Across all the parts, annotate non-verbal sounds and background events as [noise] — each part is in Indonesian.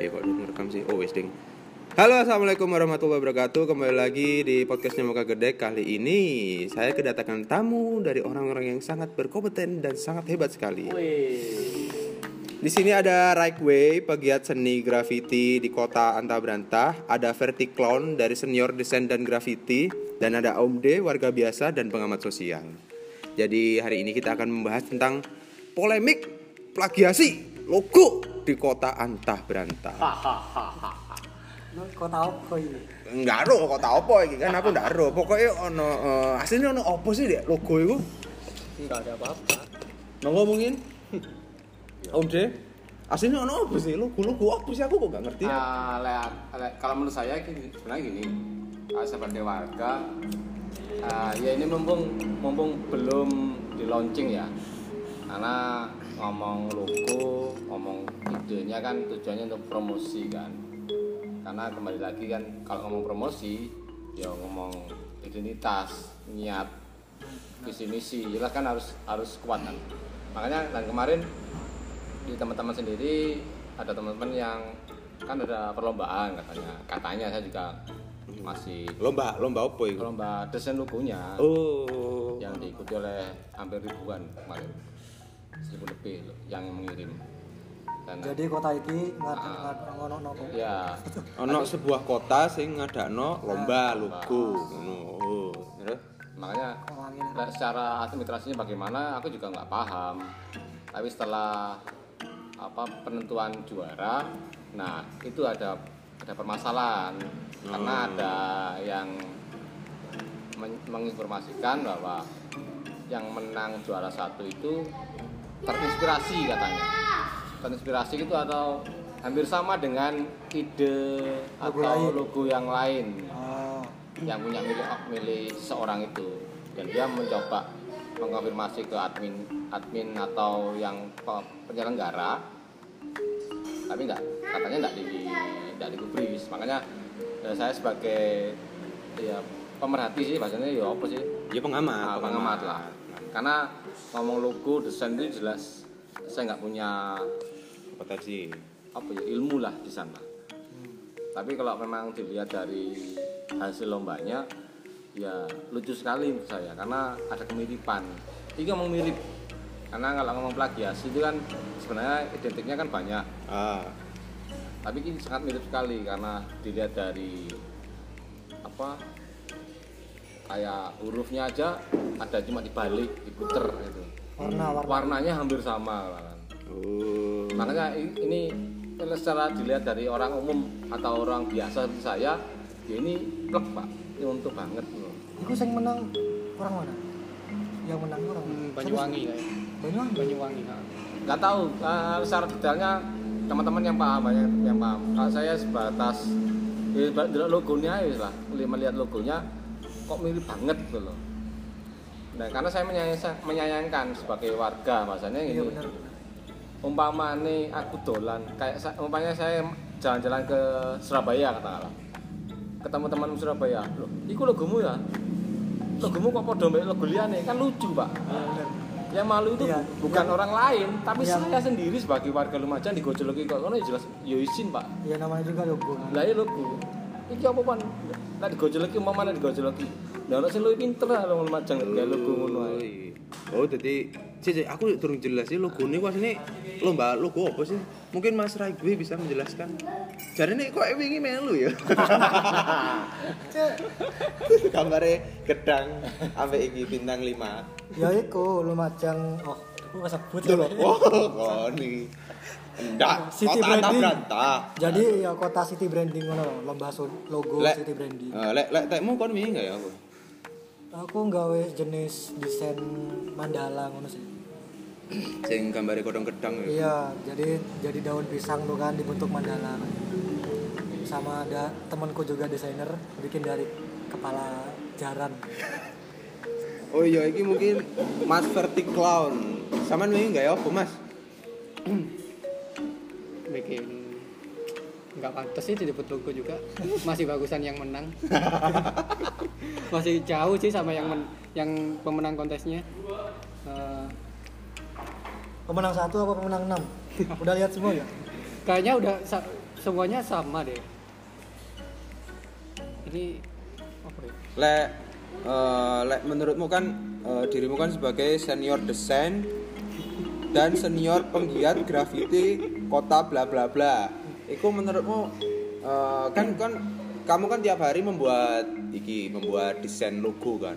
Eh kok udah ngerekam sih? Oh wes ding. Halo assalamualaikum warahmatullahi wabarakatuh. Kembali lagi di podcastnya Muka Gede Kali ini saya kedatangan tamu dari orang-orang yang sangat berkompeten dan sangat hebat sekali. Di sini ada Raikwe, pegiat seni graffiti di kota Anta Berantah Ada Verticlone dari senior desain dan graffiti. Dan ada Om D, warga biasa dan pengamat sosial. Jadi hari ini kita akan membahas tentang polemik plagiasi logo di kota Antah Berantah kota apa ini? Enggak ro kota apa iki kan aku ndak ro. Pokoke ono uh, asline ono apa sih dek logo iku? Enggak ada apa-apa. Monggo mungkin. Om D. Asline ono apa sih logo logo apa sih aku kok gak ngerti. Ah, le- le- kalau menurut saya gini, sebenarnya gini, ah, sebagai warga, ah, ya ini mumpung mumpung belum di launching ya, karena ngomong logo, ngomong idenya kan tujuannya untuk promosi kan, karena kembali lagi kan kalau ngomong promosi, ya ngomong identitas, niat, visi misi, jelas kan harus harus kuat kan, makanya dan kemarin di teman-teman sendiri ada teman-teman yang kan ada perlombaan katanya. Katanya saya juga masih Lomba lomba apa iku? lomba desain logonya. Oh. yang diikuti oleh hampir ribuan kemarin. Seribu lebih yang mengirim dan Jadi kota iki nggak Ah. ngono nopo. ya Ono sebuah kota sing ngadakno lomba logo ngono. Oh. Terus makanya lah, secara administrasinya bagaimana aku juga nggak paham tapi setelah apa penentuan juara nah itu ada ada permasalahan karena ada yang men- menginformasikan bahwa yang menang juara satu itu terinspirasi katanya terinspirasi itu atau hampir sama dengan ide Logo atau lain. logo yang lain Oh, yang punya milik milik seorang itu. Dan dia mencoba mengkonfirmasi ke admin admin atau yang pe- penyelenggara. Tapi enggak katanya enggak di enggak digubris. Makanya eh, saya sebagai ya pemerhati sih bahasanya ya apa sih? Ya pengamat, Ah, pengamat lah. Karena ngomong logo desain itu jelas. Saya nggak punya Potensi. apa ya ilmu lah di sana tapi kalau memang dilihat dari hasil lombanya ya lucu sekali menurut saya karena ada kemiripan ini ngomong mirip karena kalau ngomong plagiasi itu kan sebenarnya identiknya kan banyak Ah. tapi ini sangat mirip sekali karena dilihat dari apa kayak hurufnya aja ada cuma dibalik diputer gitu warna warna. warnanya hampir sama kan Oh. makanya ini secara dilihat dari orang umum atau orang biasa seperti saya ya ini plek pak ini untuk banget loh Iku sing menang orang mana? Yang menang orang. Hmm, Banyuwangi kayak Banyuwangi. Banyuwangi ha. nggak tahu eh, secara detailnya teman-teman yang paham banyak yang paham kalau saya sebatas ya, logonya aja lah melihat logonya kok mirip banget gitu loh nah karena saya menyayangkan, menyayangkan sebagai warga bahasanya Iya ini benar. Umpama nih aku dolan kayak umpamanya saya jalan-jalan ke Surabaya katakanlah. Ketemu teman Surabaya loh iku logomu ya? Logomu kok podo mbek logo liyane? Kan lucu pak. Iya benar. yang malu itu Iya, bukan yang- orang lain tapi yang- saya sendiri sebagai warga Lumajang digojoloki kok. Kono ya jelas yo izin pak. Ya namanya juga logo. lah ya logo. Iki apa pan lah digojoloki umpama nek digojoloki lah ono sing luwih pinter lah Lumajang gawe logo ngono ae. Oh, jadi Cik, aku turun jelas sih logo ini wah ini lomba logo apa sih? Mungkin Mas Raigwe bisa menjelaskan. Jadi ini kok wingi melu ya? Gambarnya gedang sampai iki bintang 5. Ya iku Lumajang. Oh, aku nggak sebut. Itu loh. Oh, ini. Enggak, City kota branding. Berantah. Jadi ya kota city branding ngono, lomba logo Lek- city branding. Eh, lek lek tekmu kon wingi enggak ya aku? Aku nggawe jenis desain mandala ngono sih. Sing gambare kodong gedang ya. Iya, jadi jadi daun pisang tuh kan dibentuk mandala. Sama ada temanku juga desainer bikin dari kepala jaran. [laughs] Oh iya, iki mungkin Mas Verticlown. Saman wingi enggak ya apa, Mas? [clears throat] bikin nggak pantas sih disebut logo juga [laughs] masih bagusan yang menang [laughs] masih jauh sih sama yang men- yang pemenang kontesnya Pemenang satu apa pemenang enam? [laughs] Udah lihat semua ya? kayaknya udah sa- semuanya sama deh ini apa ya Lek eh, lek menurutmu kan eh, dirimu kan sebagai senior desain dan senior penggiat graffiti kota bla bla bla. Iku menurutmu eh, kan kan kamu kan tiap hari membuat iki membuat desain logo kan.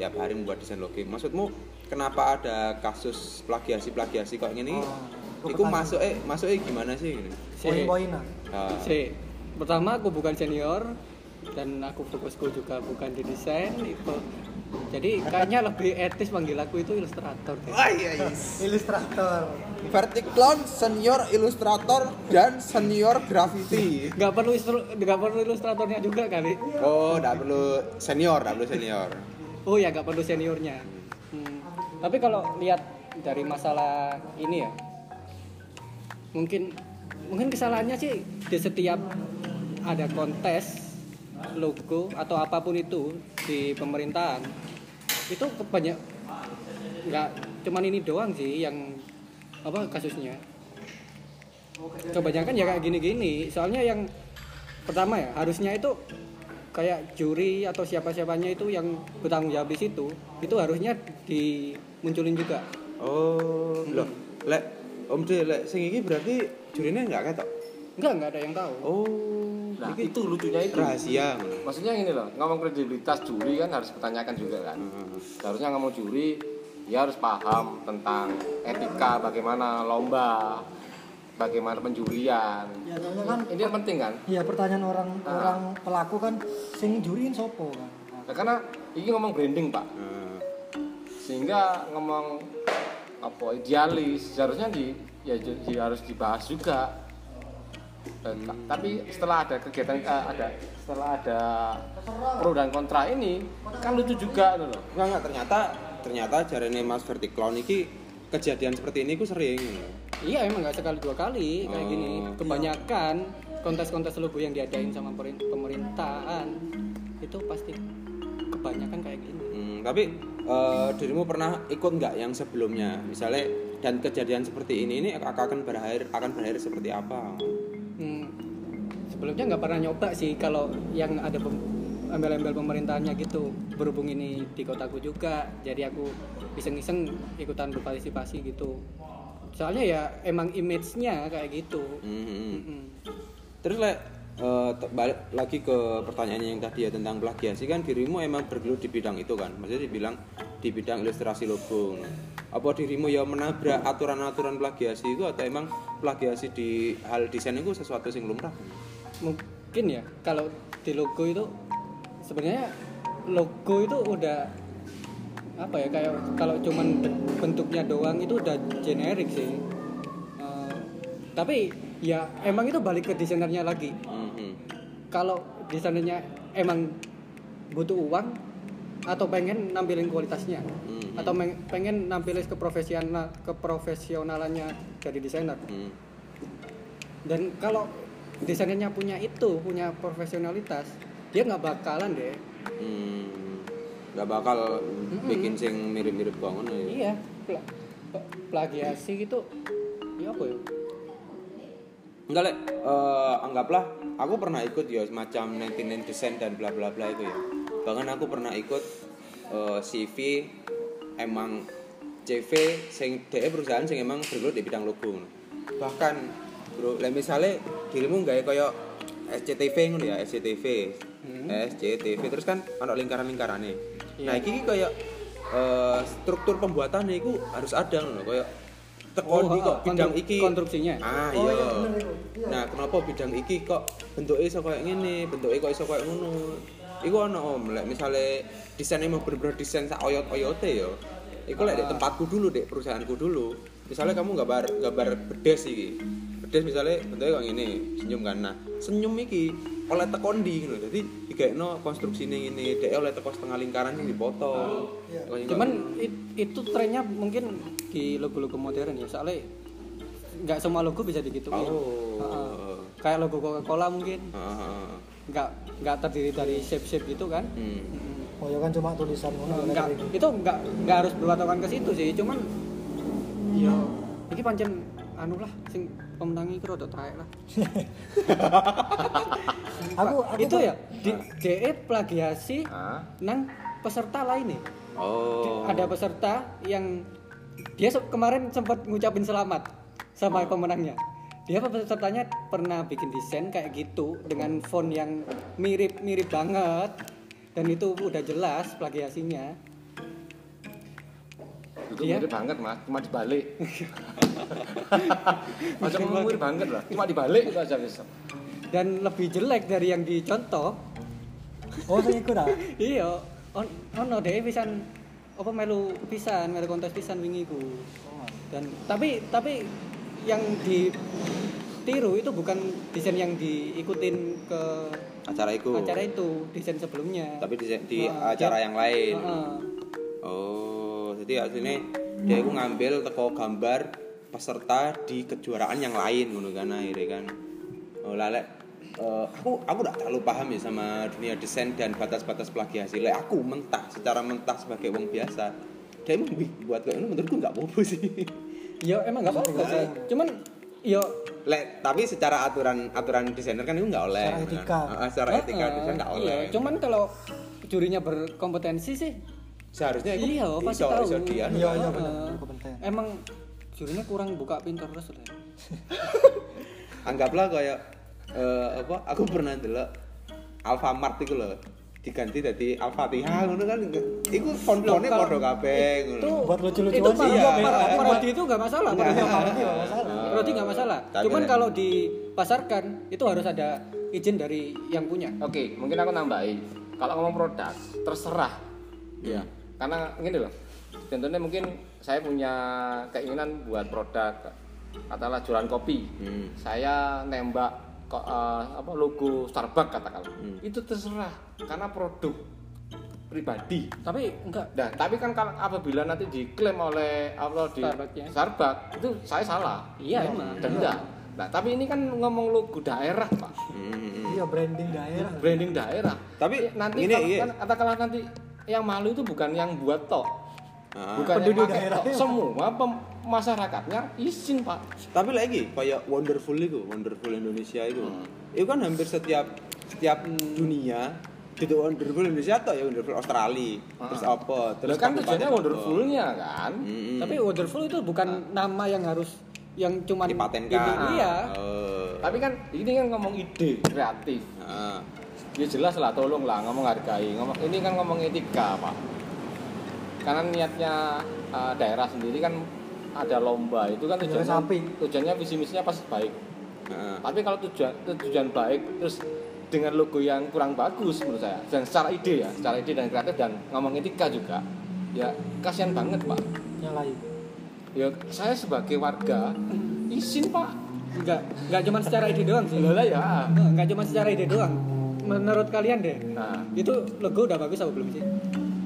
Tiap hari membuat desain logo. Maksudmu kenapa ada kasus plagiasi plagiasi kok gini? Oh, Iku masuk eh masuk eh gimana sih? ini? Poin-poinan. Ah. C pertama aku bukan senior dan aku fokusku juga bukan di desain itu jadi kayaknya lebih etis panggil aku itu ilustrator deh. Wah, iya, iya. [laughs] Ilustrator. Verticlon senior ilustrator dan senior graffiti. nggak perlu nggak perlu ilustratornya juga kali Oh, enggak perlu senior, enggak perlu senior. oh ya nggak perlu seniornya. Tapi kalau lihat dari masalah ini ya mungkin mungkin kesalahannya sih di setiap ada kontes logo atau apa pun itu di pemerintahan itu banyak nggak cuman ini doang sih yang apa kasusnya. Kebanyakan ya kayak gini-gini. Soalnya yang pertama ya harusnya itu kayak juri atau siapa-siapanya itu yang bertanggung jawab di situ itu harusnya dimunculin juga Oh, loh, lek Om D, lek sing iki berarti jurine enggak ketok. enggak enggak ada yang tahu Oh, Nah, iki itu lucunya itu. rahasia. Maksudnya gini loh, ngomong kredibilitas juri kan harus dipertanyakan juga kan. Hmm. Seharusnya ngomong juri, dia harus paham tentang etika bagaimana lomba, bagaimana penjurian. Ya, kan Ini yang penting kan. Iya pertanyaan orang Ah. orang pelaku kan sing juriin sopo kan. Nah, karena ini ngomong branding pak, Nah, sehingga ngomong apa idealis seharusnya di ya di- harus dibahas juga. Dan ta- Tapi setelah ada kegiatan eh, ada setelah ada pro dan kontra ini kan lucu juga gitu loh. enggak enggak ternyata ternyata jarene Mas Verticlon iki kejadian seperti ini ku sering. iya emang nggak sekali dua kali kayak Oh. gini kebanyakan kontes-kontes logo yang diadain sama pemerintahan itu pasti kebanyakan kayak gini Hmm, tapi eh, dirimu pernah ikut nggak yang sebelumnya? Misalnya dan kejadian seperti ini ini akan berakhir akan berakhir seperti apa? Hmm, sebelumnya nggak pernah nyoba sih kalau yang ada embel-embel pemerintahannya gitu berhubung ini di kotaku juga jadi aku iseng-iseng ikutan berpartisipasi gitu soalnya ya emang image-nya kayak gitu Hmm, hmm. Mm-mm. Terus lek te- balik lagi ke pertanyaannya yang tadi ya tentang plagiasi kan dirimu emang bergelut di bidang itu kan? Maksudnya dibilang di bidang ilustrasi logo apa dirimu ya menabrak aturan-aturan plagiasi itu atau emang plagiasi di hal desain itu sesuatu yang lumrah? Mungkin ya kalau di logo itu sebenarnya logo itu udah apa ya kayak kalau cuman be- bentuknya doang itu udah generik sih. Eh, tapi ya emang itu balik ke desainernya lagi. Hmm, hmm. kalau desainernya emang butuh uang atau pengen nampilin kualitasnya Hmm. atau pengen nampilin keprofesional keprofesionalannya dari desainer Hmm. dan kalau desainernya punya itu punya profesionalitas dia nggak bakalan deh Hmm. nggak bakal bikin sing mirip-mirip bangun ya. iya pla- pla- plagiasi gitu ya apa ya Enggak lek, eh, anggaplah aku pernah ikut ya semacam 99 desain dan bla bla bla itu ya. Bahkan aku pernah ikut eh, CV emang CV sing DE perusahaan sing emang bergelut di bidang logo. Bahkan bro, lek misale dirimu gawe koyo SCTV ngono ya, SCTV. SCTV terus kan ono lingkaran-lingkarane. Nah, iki ki koyo eh, struktur pembuatannya itu harus ada ngono koyo tekon Oh, kok ah, bidang iki konstruksinya. Ah Oh, iya. iya, bener. Iya. Nah, kenapa bidang iki kok bentuknya iso kayak ngene, bentuknya kok iso kayak ngono. Iku ono om, lek misale desain emang bener-bener desain sak oyot-oyote ya. Iku lek di tempatku dulu, dek perusahaanku dulu. Misalnya kamu gambar gambar bedes iki. Bedes misalnya bentuknya kayak ngene, senyum kan. Nah, senyum iki oleh tekon di ngono. Dadi digaekno konstruksine ngene, dek oleh teko setengah lingkaran sing dipotong. Kayak cuman it- itu trennya mungkin di logo-logo modern ya soalnya nggak semua logo bisa digituin Oh. Heeh. kayak logo Coca-Cola mungkin Heeh. nggak nggak terdiri dari shape-shape gitu kan Hmm. Oh ya kan cuma tulisan ngono nggak lettering. itu nggak nggak harus berpatokan ke situ sih cuman yo ini pancen anu lah sing pemenangi iku rada taek lah. [laughs] aku aku itu ya di DE plagiasi Ah, nang peserta lain nih. Oh. Ada peserta yang dia se- kemarin sempat ngucapin selamat sama pemenangnya. Dia pesertanya pernah bikin desain kayak gitu dengan font yang mirip-mirip banget dan itu udah jelas plagiasinya. itu Iya. mirip banget mas, cuma dibalik. [laughs] [laughs] Macam mirip banget lah, cuma dibalik itu aja bisa. Dan lebih jelek dari yang dicontoh. oh iku dah [laughs] iya, on ono dhewe pisan apa melu pisan, melu kontes pisan wingi ku. Dan tapi tapi yang ditiru itu bukan desain yang diikutin ke acara itu. acara itu, desain sebelumnya. Tapi di, di Nah, acara dia- yang lain. Heeh. Oh, jadi aslinya dia itu ngambil teko gambar peserta di kejuaraan yang lain ngono kan akhirnya kan. Oh, lalek eh, aku aku tidak terlalu paham ya sama dunia desain dan batas-batas plagiasi. Lek aku mentah secara mentah sebagai wong biasa. Dia emang buat kayak menurutku nggak apa-apa sih. Ya emang nggak apa-apa sih. Cuman ya Lek, tapi secara aturan aturan desainer kan itu nggak oleh. Secara etika. Ah, secara etika Heeh, desain nggak oleh. Iya, cuman kalau jurinya berkompetensi sih seharusnya itu iya pasti tahu. dia, Iya, iya. Emang jurinya kurang buka pintar terus udah. [laughs] anggaplah kayak eh, apa aku pernah dulu Alfamart itu loh diganti dari Al-Fatihah ngono kan iku kalau- padha kabeh ngono Itu Buat lucu-lucuan itu sih, iya. par- parodi itu nggak masalah. Parodi iya, nggak iya, nggak masalah. Parodi nggak masalah. Cuman kalau dipasarkan itu harus ada izin dari yang punya. Oke, mungkin aku nambahin. Kalau ngomong produk, terserah. Iya. Karena gini loh. Contohnya mungkin saya punya keinginan buat produk katakanlah jualan kopi. Hmm. Saya nembak kok eh, apa logo Starbucks katakanlah. Hmm. Itu terserah karena produk pribadi. Tapi enggak. Nah, tapi kan kalau apabila nanti diklaim oleh apa di Starbucks-nya. Starbucks itu saya salah. Iya emang. Denda. Nah, tapi ini kan ngomong logo daerah, Pak. Hmm. iya branding daerah Branding daerah. Tapi nanti ini, kalau iya. kan katakanlah nanti yang malu itu bukan yang buat tok. Ah. Bukan Penduduk daerah. Semua pem- masyarakatnya izin, Pak. Tapi lagi kayak wonderful itu, wonderful Indonesia itu. Itu kan hampir setiap setiap dunia itu wonderful Indonesia atau ya wonderful Australia. Terus apa? Terus kan tujuannya wonderfulnya kan. Mm-mm. Tapi wonderful itu bukan nama yang harus yang cuman dipatenkan. ini, Iya. Oh. Tapi kan ini kan ngomong ide kreatif. Ah. Ya jelas lah, tolong lah ngomong hargai. Ngomong ini kan ngomong etika, Pak. Karena niatnya uh, daerah sendiri kan ada lomba itu kan tujuannya sapi. tujuannya visi misinya pasti baik. Ah. Tapi kalau tujuan tujuan baik terus dengan logo yang kurang bagus menurut saya dan secara ide ya, secara ide dan kreatif dan ngomong etika juga, ya kasihan banget pak. yang lain Ya saya sebagai warga izin pak. Enggak, enggak cuma secara ide doang sih. Lola ya. Enggak cuma secara ide doang. Menurut kalian deh, Nah, itu logo udah bagus apa belum sih?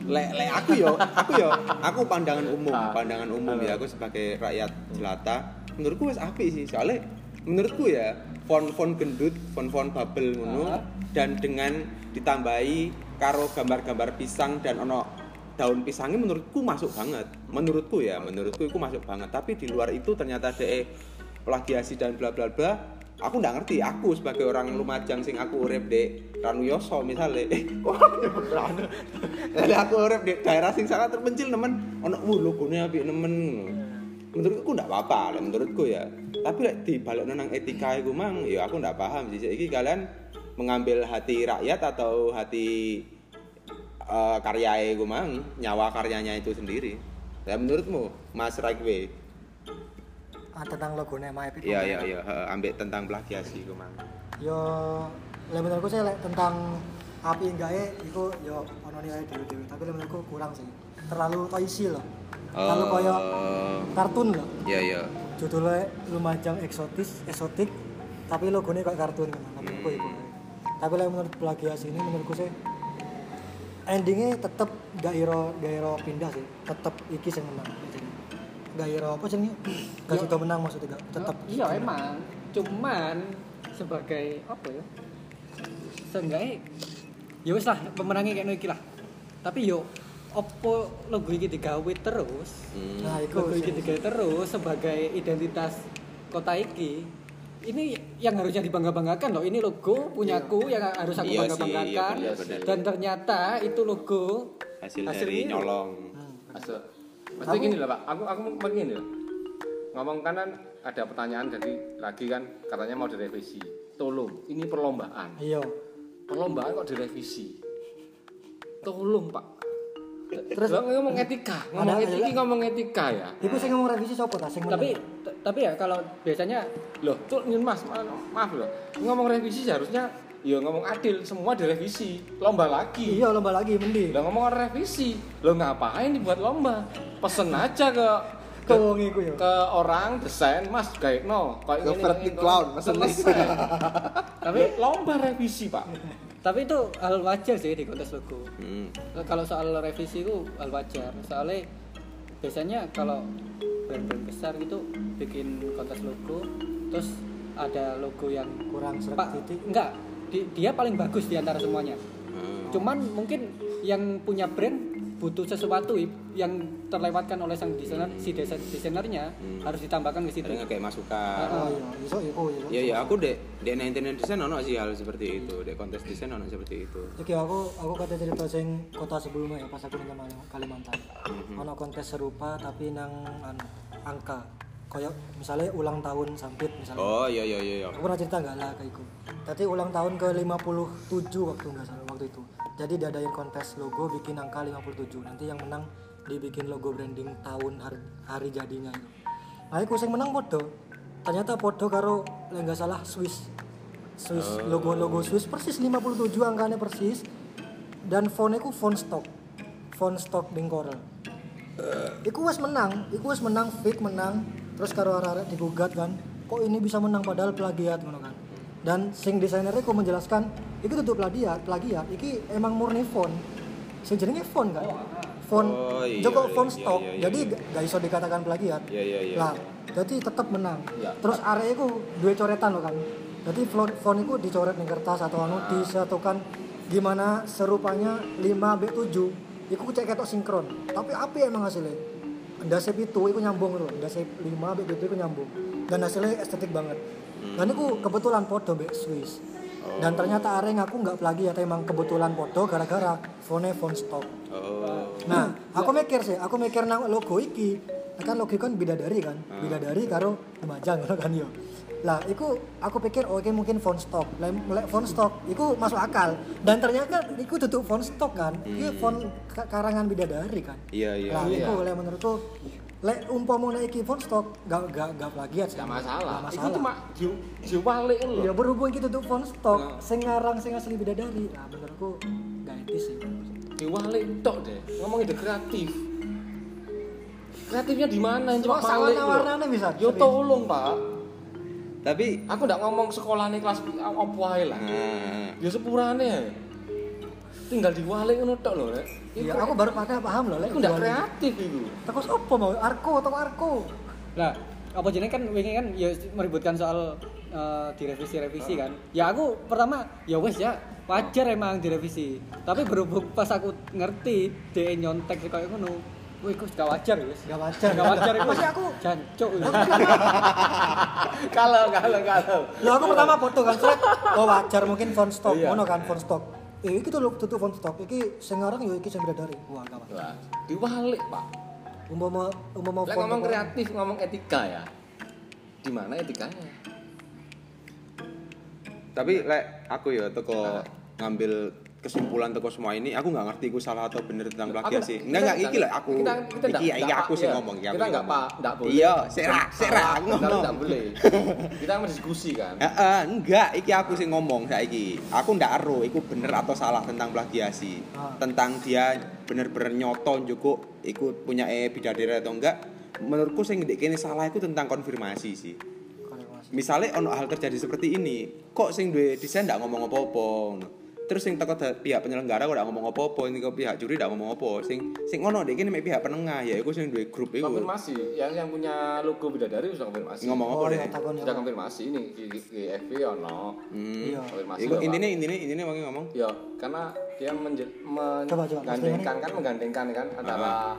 Lek lek aku yo, aku yo, aku pandangan umum, Ah. pandangan umum ya aku sebagai rakyat jelata, menurutku wis apik sih. Soalnya menurutku ya font-font gendut, font-font bubble ngono Ah. dan dengan ditambahi karo gambar-gambar pisang dan ono daun pisangnya menurutku masuk banget. Menurutku ya, menurutku itu masuk banget. Tapi di luar itu ternyata DE plagiasi dan bla bla bla. Aku nggak ngerti. Aku sebagai orang Lumajang sing aku urip di Ranuyoso misalnya. [laughs] Jadi aku urip di daerah sing sangat terpencil nemen. Ono wuh logonya apik nemen. Menurutku nggak apa-apa, menurutku ya. Tapi lek dibalik nang etika iku mang, ya aku nggak paham sih. Iki kalian mengambil hati rakyat atau hati eh karya iku mang, nyawa karyanya itu sendiri. Ya menurutmu, Mas Ragwe? Ah, tentang logonya My Epic Iya Company. iya iya, heeh, ambek tentang plagiasi iku mang. yo lek menurutku sih lek tentang api enggak ya itu yo ono nih aja dewi tapi lek menurutku kurang sih. Terlalu toisi loh. Terlalu koyo Oh, kartun loh. Iya iya. judulnya Lumajang eksotis eksotik tapi logonya kayak kartun kan menurutku itu tapi lek menurut plagiasi ini menurutku sih endingnya tetep gak iro gak iro pindah sih. Tetep iki sing menang iro apa sih [clears throat] gak sido menang maksudnya gak? Tetep iya emang. cuman sebagai apa ya? Seenggaknya ya wis lah pemenangnya kayak iki lah. Tapi yo opo logo iki digawe terus? Hmm. nah itu logo iki digawe terus sebagai identitas kota iki ini yang harusnya dibangga-banggakan loh. Ini logo punyaku yang harus aku Iya bangga-banggakan. iya dan ternyata itu logo hasil, Hasil dari ini. nyolong. Maksudnya gini lah Pak, aku aku mau begini loh. Ngomong kanan ada pertanyaan dari lagi kan katanya mau direvisi. Tolong, ini perlombaan. iya Perlombaan kok direvisi. Tolong Pak. Terus- Terus ngomong etika, ngomong etika, ngomong etika ya. Iku sing ngomong revisi sapa ta sing tapi tapi ya kalau biasanya Loh, tuh Mas, ma- maaf loh. Ngomong revisi seharusnya ya ngomong adil, semua direvisi. Lomba lagi. iya lomba lagi mending Lah ngomong revisi. Lo ngapain dibuat lomba? Pesen aja ke ke wong iku ya ke orang desain mas kayak no kayak Ke gini, Clown, pesen selesai [laughs] tapi lomba revisi pak tapi itu hal wajar sih di kontes logo Hmm. kalau soal revisi itu hal wajar soalnya biasanya kalau brand-brand besar gitu bikin kontes logo terus ada logo yang kurang serak titik enggak di- dia paling bagus di antara semuanya. Hmm. cuman mungkin yang punya brand butuh sesuatu yang terlewatkan oleh sang desainer si desain desainernya harus ditambahkan ke situ. Ada kayak masukan oh iya. Iso iku iso Iya. Ya aku dek dek internet desain ono sih hal seperti itu. Dek kontes desain ono seperti itu. Iki aku aku kata cerita sing kota sebelumnya ya pas aku nang Kalimantan. Mhm. Ono kontes serupa tapi nang anu, angka. Kayak misalnya ulang tahun sampit misalnya. oh iya iya iya iya. Aku pernah cerita nggak lah kayak iku. Tadi ulang tahun ke 57 waktu nggak salah waktu itu. Jadi diadain kontes logo bikin angka 57. Nanti yang menang dibikin logo branding tahun hari, hari jadinya itu. Nah, aku sing menang podo. Ternyata podo karo nggak salah Swiss. Swiss logo-logo Swiss persis 57 angkanya persis. Dan fontnya ku font stock. Font stock Bing Coral. Iku wes menang, iku wes menang fit menang. Terus karo arek digugat kan, kok ini bisa menang padahal plagiat ngono kan. Dan sing desainernya kok menjelaskan, itu tutup plagiat, plagiat, iki emang murni font. Sing jenenge font kan. Font Oh, iya, Joko iya, font iya, stock, iya, iya, jadi iya. gak- gak iso dikatakan plagiat. Iya iya iya. Lah, jadi tetap menang. Iya. Terus area itu dua coretan loh kan. Jadi font, itu dicoret di kertas atau anu disatukan gimana serupanya 5 B 7 Iku cek ketok sinkron. Tapi api emang hasilnya. Ndasep itu iku nyambung loh. Ndasep 5 B 7 iku nyambung. Dan hasilnya estetik banget. Dan itu kebetulan podo mbek Swiss. Dan ternyata area ngaku nggak plagiat emang kebetulan podo gara-gara fontnya font stock. Oh. Nah, aku mikir sih, aku mikir nang logo iki. Kan logo kan bidadari kan, bidadari karo Lumajang kan yo. Lah, iku aku pikir oh iki mungkin font stock. Lah font stock iku masuk akal. Dan ternyata iku tutup font stock kan. Iki font ka- karangan bidadari kan. Iya iya. Lah, Iya. iku lek menurutku lek umpama nek iki font stock gak gak gak plagiat sih. Gak masalah. Gak Itu masalah. cuma di diwalik loh. Ya berhubung iki tutup font stock, Nah. sing ngarang sing asli bidadari. Nah, menurutku gak etis sih. Diwalik tok deh. Ngomong ide kreatif. Kreatifnya di mana? Cuma malik loh. warna-warnanya bisa? Yo tolong pak. Tapi Aku ndak ngomong sekolah nih kelas apa ae lah. nah, Ya sepurane. Tinggal diwalik ngono tok lho, Rek. Iya, aku baru pada paham loh. lek Iku ndak kreatif iku. Teko mau? Arko atau Arko? Lah, apa jenenge kan wingi kan ya meributkan soal eh, direvisi-revisi kan. Ya aku pertama ya wes ya wajar emang direvisi. Tapi berhubung pas aku ngerti DE nyontek sih kayak ngono. Wih, kok gak wajar ya. Gak wajar. Gak wajar itu. Masih aku. jancuk. ya. [laughs] Kalau kalau kalau. Lo aku pertama foto kan Fred. Oh wajar mungkin font stock. Iya. Mono kan font stock. Eh, iki tuh lo tutup font stock. Iki sing ngarang yo iki sing bidadari. Wah, gak wajar. Lah, diwalik, Pak. Umpama umpama Lah font ngomong kreatif, ngomong etika ya. Di mana etikanya? tapi lek aku ya teko ngambil kesimpulan teko semua ini aku nggak ngerti aku salah atau bener tentang plagiat sih. Enggak enggak iki lah aku. kita- kita ndak- iki iki aku sih ngomong aku Kita nggak pak, ndak boleh. Iya, serak serak aku ngomong. ndak boleh. [laughs] Kita berdiskusi kan. Heeh, enggak, iki aku sih ngomong saiki. Aku ndak ero iku bener atau salah tentang plagiasi. Ah. Tentang dia bener-bener nyoto njuk iku punya e bidadari atau enggak. Menurutku sing ndek kene salah iku tentang konfirmasi sih. Konfirmasi. Misalnya ono hal terjadi seperti ini, kok sing duwe desain ndak ngomong apa-apa. Terus sing teko da- pihak penyelenggara kok ndak ngomong apa-apa, ini kok pihak juri ndak ngomong apa. Sing sing ngono kene mek pihak penengah ya iku sing duwe grup iku. Konfirmasi, yang yang punya logo bidadari sudah konfirmasi. Ngomong apa Oh, deh? iya, Sudah konfirmasi ini FB ono. Hmm. Iya. Konfirmasi. Iku intine intine intine wong ngomong. Ya, karena dia menggandengkan kan menggandengkan kan antara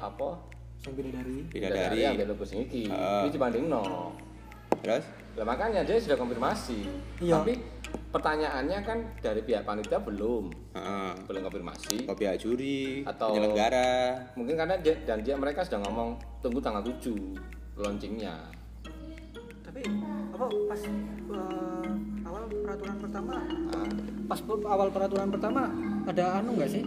apa Sing bidadari. Bidadari. ambil logo sing iki. Heeh. Ini dibanding no. Terus? Lah makanya dia sudah konfirmasi. Iya. Tapi pertanyaannya kan dari pihak panitia belum Heeh. belum konfirmasi. Ke pihak juri, Atau- penyelenggara. Mungkin karena dia, dan dia mereka sudah ngomong tunggu tanggal 7 launchingnya. tapi apa pas eh, awal peraturan pertama Nah, Pas awal peraturan pertama ada anu nggak sih?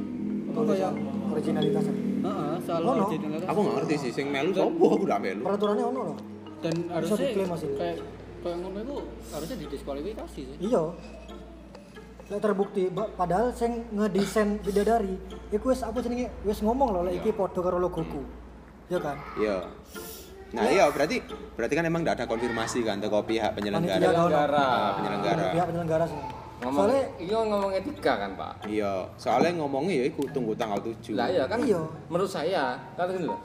Apa kayak originalitas Heeh, soal Oh, no. originalitas. Aku nggak ngerti sih, sing melu sopo aku udah melu. peraturannya ono loh Dan harusnya diklaim masih. kayak kayak ngono itu harusnya didiskualifikasi sih. iya Lek terbukti padahal sing ngedesain bidadari iku wis apa jenenge wis ngomong loh lek iki padha karo logoku ya kan Iya. Nah iya berarti berarti kan emang tidak ada konfirmasi kan teko pihak penyelenggara. Panitia penyelenggara. Ah, penyelenggara. pihak penyelenggara sih Ngomong, soalnya iya ngomong etika kan pak. Iya, soalnya ngomongnya ya iku tunggu tanggal 7. Lah iya kan. Iya. Menurut saya kan gini loh.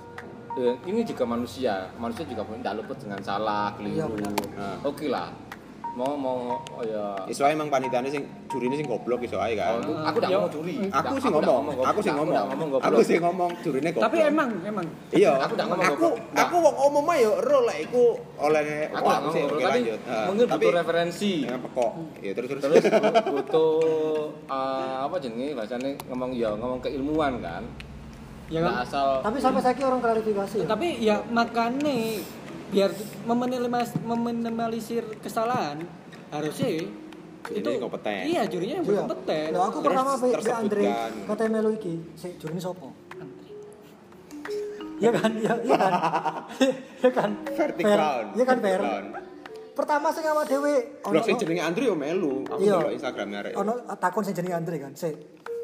Eh, Ini juga manusia, manusia juga tidak luput dengan salah, Iya, keliru. benar. Nah. Oke lah. Mau mau oh ya. Iso ae emang panitiane sing jurine sing goblok iso ae kan. Oh, aku tidak Yo. ngomong curi. Aku nggak ngomong, aku sih Aku ngomong. Aku sih ngomong jurine goblok. Tapi emang emang Iya, Aku nggak ngomong aku goblok. aku wong umum ae yo ero lek iku oleh Aku sih, ngomong oke, lanjut. Ah, mungkin tapi butuh referensi. yang pekok. Ya terus terus. Terus butuh [laughs] eh, apa jenenge bahasanya ngomong ya ngomong keilmuan kan. Ya kan. asal tapi sampai saya orang klarifikasi ya Tapi ya makanya biar meminimalis, meminimalisir kesalahan harusnya Jurinya itu kompeten. Iya, jurinya yang Iya. berkompeten. Loh, aku Terus pertama be, be. Andre kata melu iki, si jurine sopo? Iya kan, iya, iya kan, [laughs] iya kan, ground. iya kan fair. Ground. Pertama sing awak dhewe Blog sing jenenge Andrew yo melu. Aku Iya. ndelok Instagram arek. ono takon sing jenenge Andre kan. Se,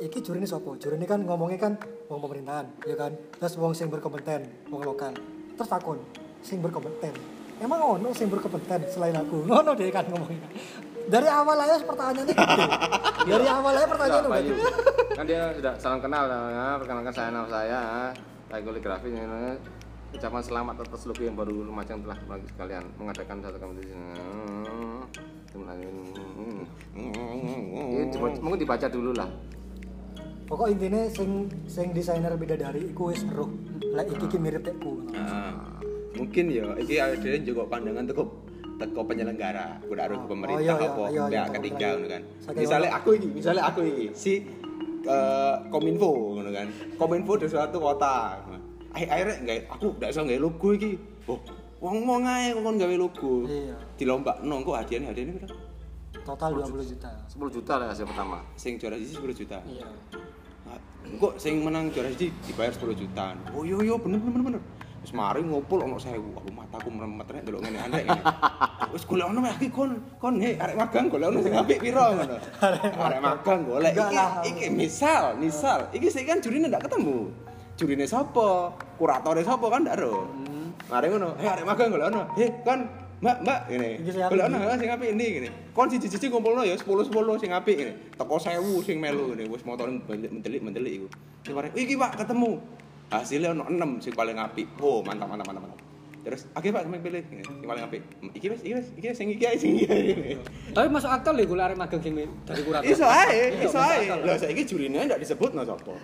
iki jurine sopo? Jurine kan ngomongnya kan wong pemerintahan, ya kan. Terus wong sing berkompeten, wong lokal. Terus takon sing berkompeten. Emang ono sing berkompeten selain aku? Ngono deh kan ngomongnya. Dari awal aja pertanyaannya gede. Dari awal aja pertanyaannya udah gede. kan dia sudah salam kenal ya, perkenalkan saya nama saya saya kaligrafi ini ucapan selamat atas logo yang baru Lumajang telah bagi sekalian mengadakan satu kompetisi ini mungkin dibaca dulu lah Pokok intinya sing sing desainer bidadari iku wis eruh. Lek iki iki mirip tekku. Ah, mungkin ya iki ada juga pandangan teko teko penyelenggara. Udah harus Oh, pemerintah iya, iya, apa iya, iya, pihak teko ketiga ngono kan. Misalnya aku iki misalnya aku iki si eh, kominfo ngono kan. Kominfo di suatu kota akhir akhirnya enggak aku nggak bisa nggak logo iki. Oh wong mau ngae kon gawe logo. Iya. dilomba no kok hadiahnya hadiahnya berapa? Total 20 juta. 10 juta lah hasil pertama. Sing juara siji 10 juta. Iya. Kok sing menang juara siji dibayar 10 juta oh iya iya bener bener bener Wis mari ngumpul ono 1000 aku mataku meremet rek delok ngene ngene. [laughs] Wis golek ono iki kon kon he arek magang golek ono sing apik piro ngono? [laughs] Arek magang golek. Iki iki misal misal. Iki sik kan jurine ndak ketemu. Jurine sapa? Kuratore sapa kan ndak ro mari ngono. He arek magang golek ono. He kon Mbak, mbak, ini. Golek ono sing apik ini gini. Kon siji-siji ngumpulno ya 10-10 sing apik ngene. Teko 1000 sing melu ngene wis motore mendelik-mendelik iku. Sing bareng, "Iki Pak, ketemu." Hasilnya ono 6 sing paling apik. Oh, mantap mantap mantap mantap. Terus, "Oke Pak, sampeyan pilih Ngene, sing paling apik." Iki wis, iki wis, iki sing iki sing iki. Tapi masuk akal lho gue lari magang sing dari kurator. Iso ae, Iya, iso ae. Lah saiki jurine ndak disebut no sapa.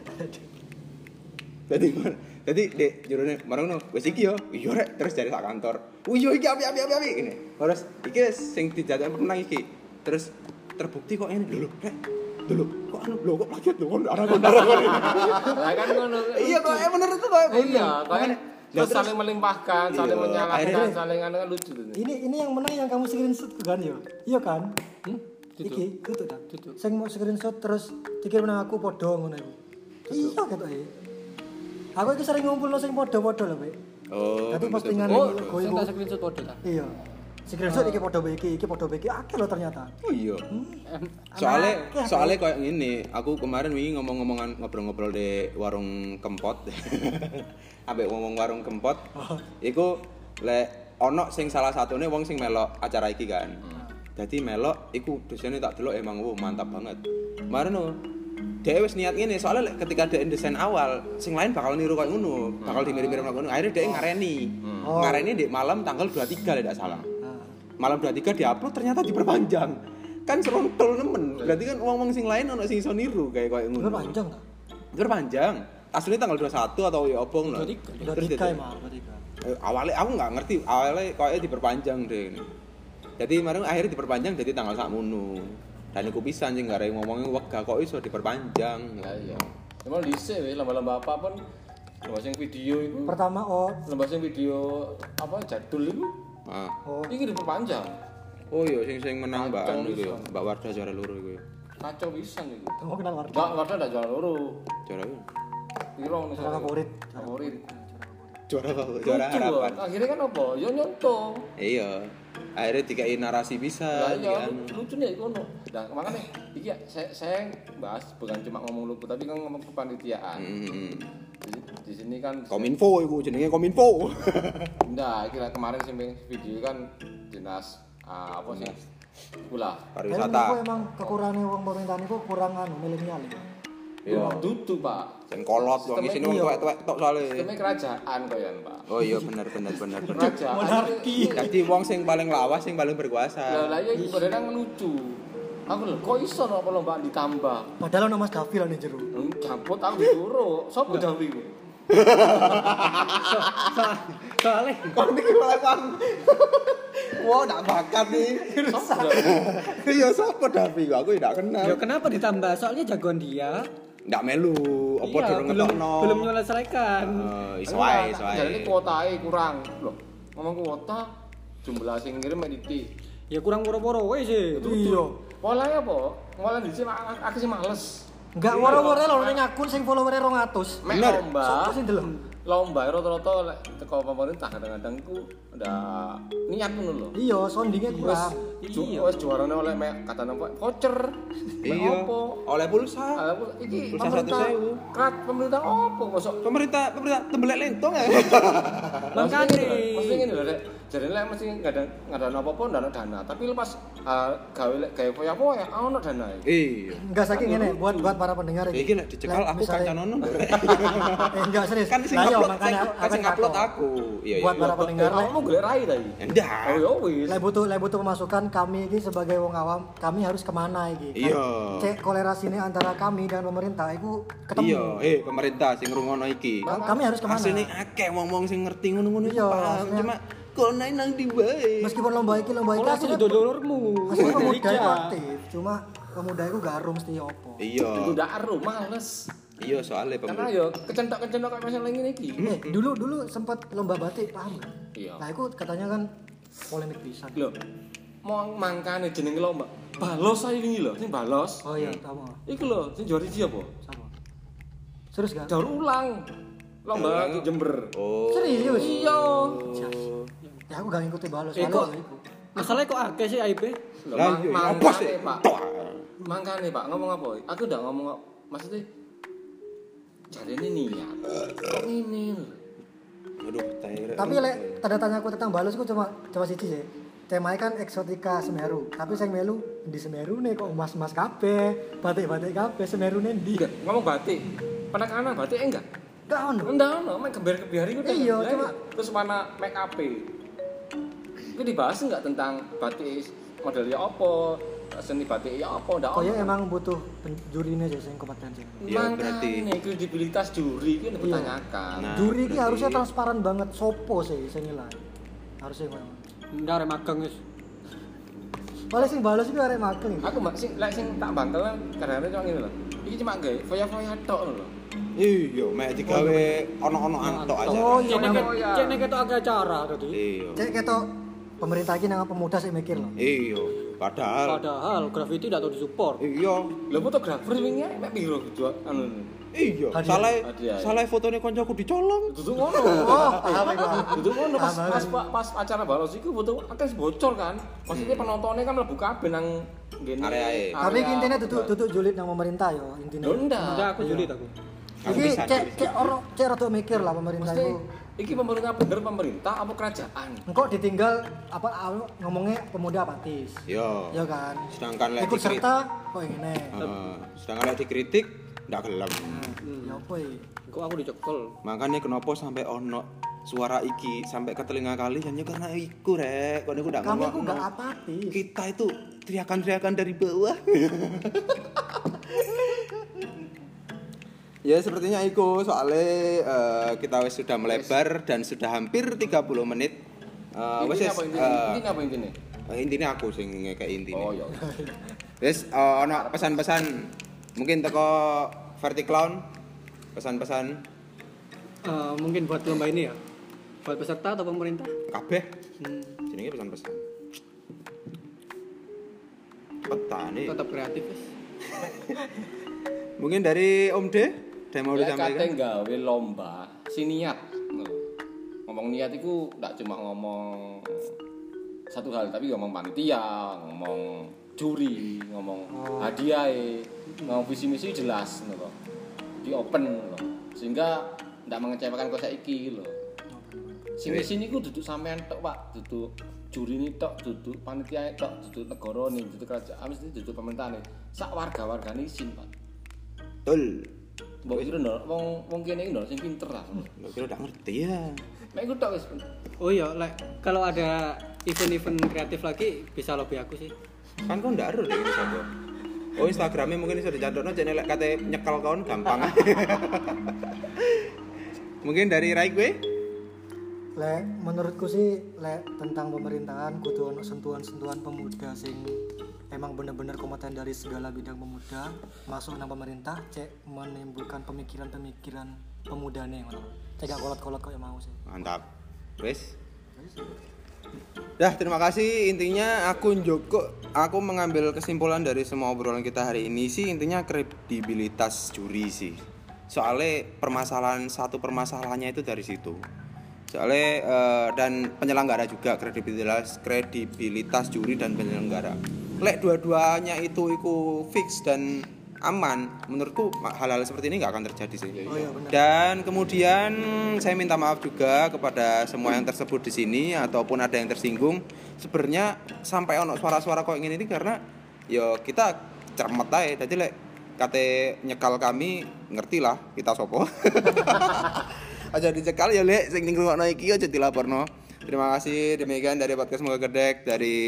Dadi [laughs] Dadi dek jurune marang no, wis iki yo. Iya rek, terus dari sak kantor. Oh iya iki api api api api ngene. Terus iki sing dijajak menang iki. Terus terbukti kok ini lho rek. Lho kok anu lho kok plagiat lho kon arah kon arah kon. lah kan ngono Iya kok eh bener itu kok. iya kan Lah, terus saling melimpahkan saling Iya, menyalahkan akhirnya- saling anu kan lucu tuh Ini ini yang menang yang kamu screenshot tuh kan yo. Iya kan? Hmm? Tutup. Iki, tutup kan? Tutup. Sing mau screenshot terus dikirim nang aku padha ngono iku. Iya ketoke. Aku iki sering ngumpulno sing padha-padha lho, Pak. Oh. Betul, postingan. Oh, logo sing iku. tak screenshot podo ta. Iya. Screenshot iki bae iki, iki bae iki akeh lho ternyata. Oh iya. Soalnya Anaknya, soalnya kayak gini, aku kemarin wingi ngomong-ngomongan ngobrol-ngobrol di warung kempot. [laughs] Ambek ngomong warung kempot. Iku lek ono sing salah satune wong sing melok acara iki kan. Jadi melok iku desainnya tak delok emang wow, mantap banget. Kemarin no dia wis niat ngene soalnya ketika dia desain awal sing lain bakal niru kayak ngono bakal dimirip-mirip kayak ngono. Akhirnya dia ngareni. Oh. ngareni di malam tanggal 23 lek tidak salah. Nah, malam 23 diupload ternyata diperpanjang. Kan serontol nemen. Berarti kan uang-uang sing lain ono sing iso niru kayak kayak ngono. Panjang ta? diperpanjang. Aslinya tanggal 21 atau ya tiga dia- emang, udah tiga. Eh, awalnya aku nggak ngerti awalnya kayaknya diperpanjang deh ini. jadi kemarin akhirnya diperpanjang jadi tanggal sakmono dan iku pisan sing gak ada yang ngomongin wega kok iso diperpanjang. Ya iya. Emang dhisik weh lomba-lomba apa pun lomba sing video itu pertama oh. Lomba sing video apa jadul itu ah. oh. Ini diperpanjang. Oh iya sing sing menang mbak anu iku ya. mbak Wardah juara loro iku ya. Kacau pisan itu kamu kenal warga Mbak Wardah ndak juara loro. Juara apa? Piro nih Juara favorit. favorit. Juara apa? Juara harapan. Akhirnya kan apa? Ya nyontoh. Iya. Akhirnya dikai narasi bisa lah iya lucu nih kono nah makanya iki ya, saya saya bahas bukan cuma ngomong lucu tapi kan ngomong kepanitiaan Hmm. di, di sini kan Kominfo iku jenenge Kominfo [laughs] Enggak, kira kemarin sih video kan dinas ah, apa sih? Pula. tapi pariwisata menurutku emang kekurangan uang pemerintahan itu kurang anu milenial ya. iya Duduk, Pak. sing kolot wong isine wong iya. tuwek-tuwek tok soalnya Sistemnya kerajaan koyan, Pak. oh iya bener bener bener bener Kerajaan. Monarki. Jadi wong sing paling lawas sing paling berkuasa. Lah lah ya padahal kan lucu. Aku lho, kok iso no perlombaan ditambah? padahal ono Mas Davi lah nih jeru Hmm, Jamput aku disuruh. Sopo dawi ku? So- soalnya [laughs] Kok iki malah bang. Wah, ndak bakat nih. Sopo? Iya sapa Davi? Aku ndak kenal. ya kenapa ditambah soalnya jagoan dia Ndak melu. Apa iya, durung belum ngetokno? belum menyelesaikan Eh, iso wae, iso Jadi wae. kuotae kurang. Loh, ngomong kuota jumlah sing ngirim editi. ya kurang poro-poro wes sih iya Polanya apa? Pola di sini aku sih males. enggak loh. lho ning akun sing followernya 200 Mek Bener. Sopo sing delem lomba rata-rata lek teko pemerintah kadang-kadang ku udah niat ngono lho. iya soundingnya Wes kurang ju- wes juarane oleh mek kata napa voucher. Iya. opo? Oleh pulsa. Ah, iki Pulsa pemerintah 100.000. krat pemerintah opo mosok Pemerintah pemerintah tembelek lentong ya. Makanya. Mesti ngene lho, Rek. Jadi lek mesti enggak ada enggak ada apa-apa ndak ada dana, tapi lepas ah, gawe lek gawe foya-foya ah, ono dana. Iya. enggak saking ngene buat buat para pendengar Iki nek dicekal Lek aku kancanono. [laughs] eh enggak serius Kan sing iya, upload makanya sing- aku kan sing upload aku. Iya Buat iya. para pendengar Kamu golek rai tadi. Enggak. Oh ya wis. lek butuh lek butuh pemasukan kami ini sebagai wong awam kami harus ke mana iki Kan Iya. cek kolerasi ini antara kami dan pemerintah itu ketemu Iya, eh pemerintah sing ngrungokno iki. Ka- kami harus ke mana Asline akeh wong-wong sing ngerti ngono-ngono iki Iya, paham. Cuma kok naik nang di wae. meskipun lomba iki lomba iki sudah dulurmu aslinya pemuda Iya. aktif cuma pemuda itu gak arum mesti opo Iya. Itu ndak aru males. Iya, soalnya Karena pemerintah. yo kecentok-kecentok kayak masalah ini iki. eh dulu dulu sempat lomba batik paham gak? Iya. nah itu katanya kan polemik pisan Lho, mau mangkane jenenge lomba. Balos ae wingi lho, sing balos. oh iya tahu Iku lho, sing juara iki apa? sama serius gak Daur ulang. Lomba di Jember. Oh. serius Iya. ya aku gak ngikuti balos Eh, itu masalahnya kok akeh sih aib Lho, Lah iya, apa mangkane, sih? Pak. Mangkane, Pak, ngomong apa? Aku udah ngomong maksudnya jadi ini niat. Kok ini? Aduh, tapi lek tanda tanya aku tentang balos aku cuma cuma siji sih. Temanya kan eksotika Semeru. Tapi saya melu di Semeru nih? Kok mas mas kape batik batik kape Semeru nih di Enggak, ngomong batik. Penekanan batik enggak? gak ono. Enggak, ono, mek kebiar-kebiar itu udah Iya, cuma- terus mana make up itu dibahas enggak tentang batik modelnya apa seni batik ya apa enggak Kayaknya ono. emang butuh jurinya sih yang kompetensi. Iya, berarti. Kredibilitas juri itu dipertanyakan. Nah, Juri berarti- harusnya transparan banget, sopo sih saya nilai. Harusnya memang. ndak arek magang wis Paling sing balas itu arek magang. iki. Aku mbak sing lek sing tak bangkel kan kadang-kadang cuma ngene lho. Iki cuma gawe foya-foya tok lho. Iya, mek digawe ono-onoan tok aja. Oh iya, cene ketok acara tadi Iya. Cek ketok pemerintah ini nang pemuda sih mikir loh. Iya, padahal padahal graffiti ndak tau disupport iya. Lho fotografer wingi mek piro jual anu. Iya, salah salah fotonya koncoku dicolong. Duduk ngono. Oh. Duduk ngono pas, pas, pas, acara baros iku foto akeh bocor kan. Maksudnya penontonnya kan mlebu kabeh nang ngene. Areae. Tapi intinya duduk duduk julid nang pemerintah yo intinya. Lho ndak. aku julid aku Iki bisa, cek cek orang cek rada mikir lah pemerintah itu. Iki pemerintah bener pemerintah apa kerajaan? Engkau ditinggal apa ngomongnya pemuda apatis. Iya. Ya kan. Sedangkan lek Ikut dikritik, serta kok ngene. Heeh. sedangkan lek dikritik ndak gelem. Ya apa iki? kok aku dicekel Makanya kenapa sampai ono suara iki sampai ke telinga kali hanya karena iku rek. Kau ndak Kami ngomong. ku gak apatis. Kita itu teriakan-teriakan dari bawah. [laughs] Ya sepertinya iku soalnya eh, kita wis sudah melebar dan sudah hampir 30 menit. Eh, wis Intinya wis, apa intinya? eh, Intinya apa intinya? eh, intinya aku sing ngekek intine. Oh ya. [laughs] Wis eh, ono pesan-pesan mungkin teko Verticlown pesan-pesan Eh, mungkin buat lomba ini ya buat peserta atau pemerintah kabeh hmm, jenenge pesan-pesan. Petani. tetap kreatif guys [laughs] Mungkin dari Om D, yang mau Ya kate disampaikan? gawe lomba si niat. Ngomong niat itu tidak cuma ngomong satu hal tapi ngomong panitia, ngomong juri, ngomong hadiah, ngomong visi misi jelas ngono. Di open ngono. Sehingga tidak mengecewakan kok saiki lho. Sing di sini ku duduk sampean tok, Pak. Duduk juri ini tok, duduk panitia tok, duduk negara nih, duduk kerajaan, mesti duduk pemerintah nih. Sak warga-warga nih isin, Pak. Betul. Mbok kira ndok wong wong kene iki sing pinter lah. Mbak kira udah ngerti ya. Mek iku tok wis. oh iya like, kalau ada event-event kreatif lagi bisa lobby aku sih Kan kau ndak ada deh ini sapa. Oh Instagramnya mungkin bisa dicatatno jadi lek kate nyekel kawan gampang. [laughs] mungkin dari Rai gue? lek menurutku sih lek tentang pemerintahan kudu ono sentuhan-sentuhan pemuda sing emang bener-bener kompeten dari segala bidang pemuda masuk nang pemerintah cek menimbulkan pemikiran-pemikiran pemuda nih ngono cek kolot-kolot kok yang mau sih Mantap. Wes. Dah, terima kasih. Intinya aku Joko, aku mengambil kesimpulan dari semua obrolan kita hari ini sih intinya kredibilitas juri sih. Soalnya permasalahan satu permasalahannya itu dari situ. Soalnya eh, dan penyelenggara juga kredibilitas kredibilitas juri dan penyelenggara. Lek dua-duanya itu itu fix dan aman, menurutku hal-hal seperti ini nggak akan terjadi sih. oh iya Dan kemudian saya minta maaf juga kepada semua yang tersebut di sini ataupun ada yang tersinggung. Sebenarnya sampai ono suara-suara kok ingin ini karena ya kita cermet aja. Jadi lek kate nyekal kami ngerti lah kita sopo. [laughs] aja dicekal ya lek sing ning iki aja dilaporno. Terima kasih demikian dari podcast Moga Gedek dari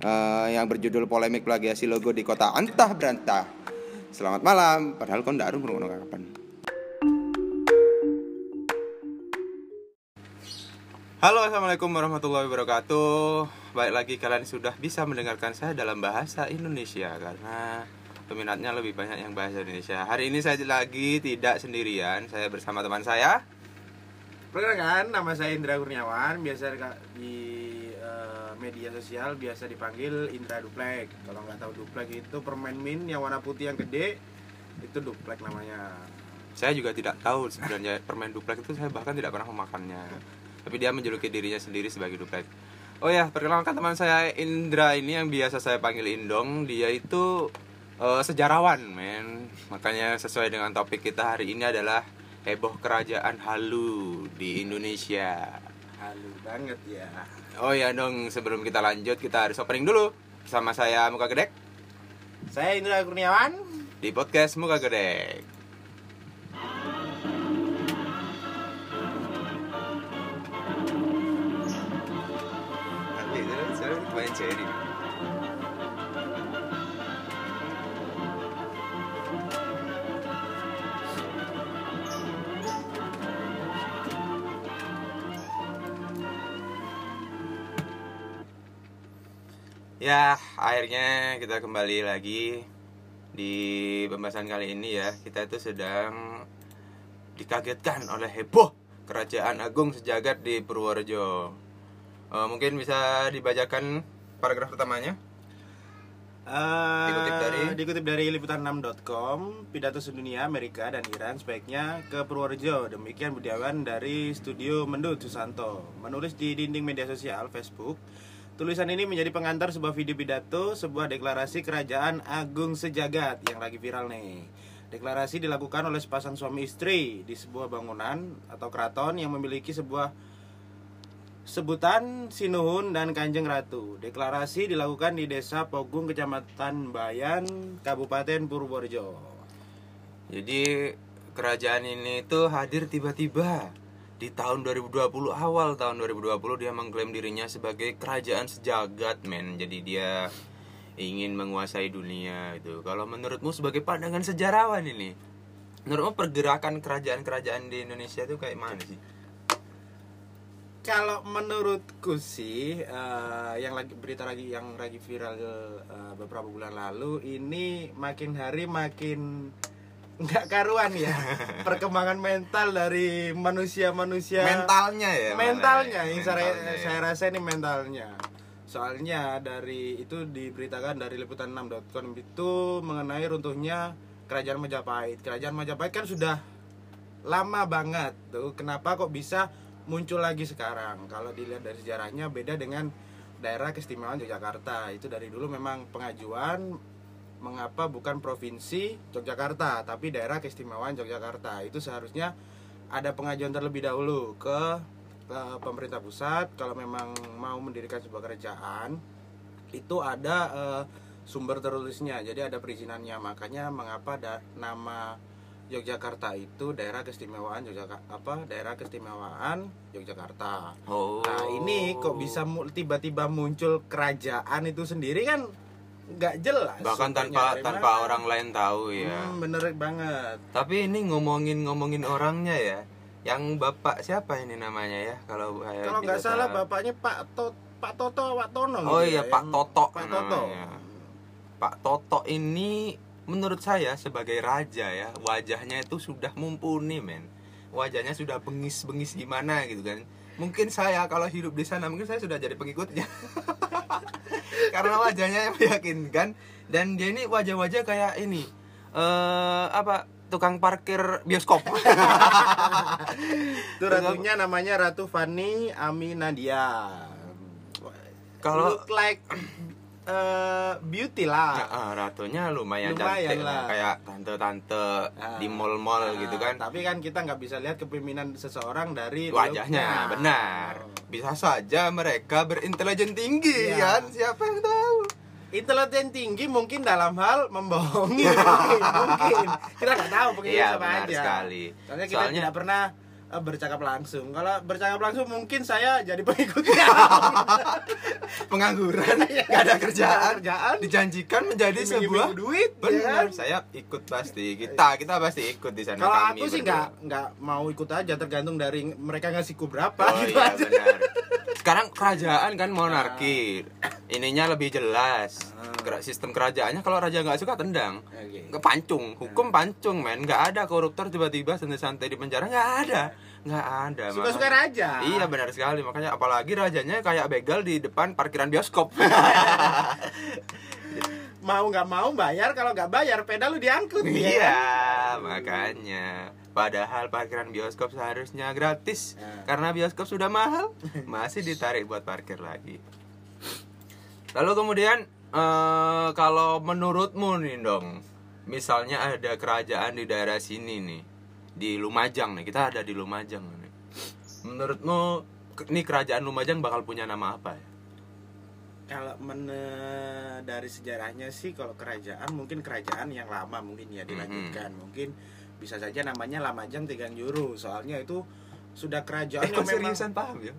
eh, yang berjudul polemik plagiasi logo di kota antah berantah. Selamat malam, padahal kau ndak ngrungokno kapan. Halo assalamualaikum warahmatullahi wabarakatuh Baik lagi kalian sudah bisa mendengarkan saya dalam bahasa Indonesia Karena peminatnya lebih banyak yang bahasa Indonesia Hari ini saya lagi tidak sendirian Saya bersama teman saya Perkenalkan, nama saya Indra Kurniawan, biasa di- di media sosial biasa dipanggil Indra Duplek. Kalau nggak tahu Duplek itu permen min yang warna putih yang gede, itu Duplek namanya. Saya juga tidak tahu sebenarnya [laughs] permen duplek itu saya bahkan tidak pernah memakannya Tapi dia menjuluki dirinya sendiri sebagai duplek Oh ya, perkenalkan teman saya Indra ini yang biasa saya panggil Indong Dia itu eh, sejarawan men Makanya sesuai dengan topik kita hari ini adalah Heboh kerajaan halu di Indonesia Halu banget ya. Oh ya dong, sebelum kita lanjut kita harus opening dulu. Bersama saya Muka Gedek. Saya Indra Kurniawan. di podcast Muka Gedek. Nanti itu saya main jadi Ya, akhirnya kita kembali lagi di pembahasan kali ini ya. Kita itu sedang dikagetkan oleh heboh kerajaan agung sejagat di Purworejo. Eh, mungkin bisa dibacakan paragraf pertamanya. Eh, Dikutip dari- dikutip dari liputan6.com pidato sedunia Amerika dan Iran sebaiknya ke Purworejo demikian budiawan dari studio Mendut Susanto menulis di dinding media sosial Facebook tulisan ini menjadi pengantar sebuah video pidato sebuah deklarasi kerajaan agung sejagat yang lagi viral nih deklarasi dilakukan oleh sepasang suami istri di sebuah bangunan atau keraton yang memiliki sebuah Sebutan Sinuhun dan Kanjeng Ratu. Deklarasi dilakukan di Desa Pogung, Kecamatan Bayan, Kabupaten Purworejo. Jadi kerajaan ini tuh hadir tiba-tiba di tahun 2020 awal tahun 2020 dia mengklaim dirinya sebagai kerajaan sejagat men. Jadi dia ingin menguasai dunia itu. Kalau menurutmu sebagai pandangan sejarawan ini, menurutmu pergerakan kerajaan-kerajaan di Indonesia itu kayak mana sih Kalau menurutku sih eh, yang lagi berita lagi yang lagi viral eh, beberapa bulan lalu ini makin hari makin nggak karuan ya. [laughs] Perkembangan mental dari manusia-manusia mentalnya ya mentalnya ya? yang saya, ya. saya rasa ini mentalnya. Soalnya dari itu diberitakan dari liputan6.com itu mengenai runtuhnya kerajaan Majapahit. Kerajaan Majapahit kan sudah lama banget tuh. Kenapa kok bisa muncul lagi sekarang? Kalau dilihat dari sejarahnya beda dengan daerah keistimewaan Yogyakarta. Itu dari dulu memang pengajuan mengapa bukan provinsi Yogyakarta tapi daerah keistimewaan Yogyakarta. Itu seharusnya ada pengajuan terlebih dahulu ke, pemerintah pusat. Kalau memang mau mendirikan sebuah kerajaan itu ada eh, sumber tertulisnya. Jadi ada perizinannya. Makanya mengapa da- nama Yogyakarta itu daerah keistimewaan Yogyakarta apa daerah keistimewaan Yogyakarta. Oh Nah ini kok bisa tiba-tiba muncul kerajaan itu sendiri kan nggak jelas. bahkan tanpa tanpa mana. orang lain tahu ya Hmm, bener banget. tapi ini ngomongin ngomongin orangnya ya yang bapak siapa ini namanya ya kalau Kalau nggak salah bapaknya Pak To Pak Toto Pak Tono. Oh gitu iya, ya, Pak Toto Pak Toto. namanya. Pak Toto ini menurut saya sebagai raja ya wajahnya itu sudah mumpuni men wajahnya sudah bengis-bengis gimana gitu kan mungkin saya kalau hidup di sana mungkin saya sudah jadi pengikutnya [laughs] karena wajahnya meyakinkan. Dan dia ini wajah-wajah kayak ini eh apa tukang parkir bioskop. [laughs] Itu ratunya namanya Ratu Fani Aminadia. Kalau- Look like eh, beauty lah. Ah, ratunya lumayan, Lumayan cantik lah. kayak tante-tante Ah. di mall-mall Nah, gitu kan Tapi kan kita nggak bisa lihat kepemimpinan seseorang dari wajahnya benar bisa saja mereka berintelijen tinggi Iya. kan siapa yang tahu Intelijen tinggi mungkin dalam hal membohongi mungkin, [laughs] mungkin. kita nggak tahu pengikut Iya, siapa benar aja sekali. soalnya kita Soalnya- tidak pernah bercakap langsung. Kalau bercakap langsung mungkin saya jadi pengikutnya [laughs] pengangguran. Gak ada kerjaan, kerjaan. dijanjikan menjadi sebuah duit ya benar. kan? saya ikut pasti. Kita kita pasti ikut di sana kalau aku sih nggak nggak mau ikut aja tergantung dari mereka ngasihku berapa Oh gitu iya aja. benar. Sekarang kerajaan kan monarki. Ininya lebih jelas. Kera- Sistem kerajaannya kalau raja nggak suka tendang. Nggak pancung, hukum pancung men. Nggak ada koruptor tiba-tiba santai-santai di penjara nggak ada, nggak ada. Suka-suka raja. Iya benar sekali. Makanya apalagi rajanya kayak begal di depan parkiran bioskop. [laughs] mau nggak mau bayar kalau nggak bayar pedal lu diangkut ya iya, makanya. Padahal parkiran bioskop seharusnya gratis. Ya. Karena bioskop sudah mahal, [laughs] masih ditarik buat parkir lagi. Lalu kemudian eh kalau menurutmu nih dong, misalnya ada kerajaan di daerah sini nih, di Lumajang nih, kita ada di Lumajang nih. Menurutmu nih kerajaan Lumajang bakal punya nama apa ya? kalau men- dari sejarahnya sih kalau kerajaan mungkin kerajaan yang lama mungkin ya dilanjutkan Mhm. mungkin bisa saja namanya Lamajang Tegang Juru. Soalnya itu sudah kerajaan eh, yang seriusan paham ya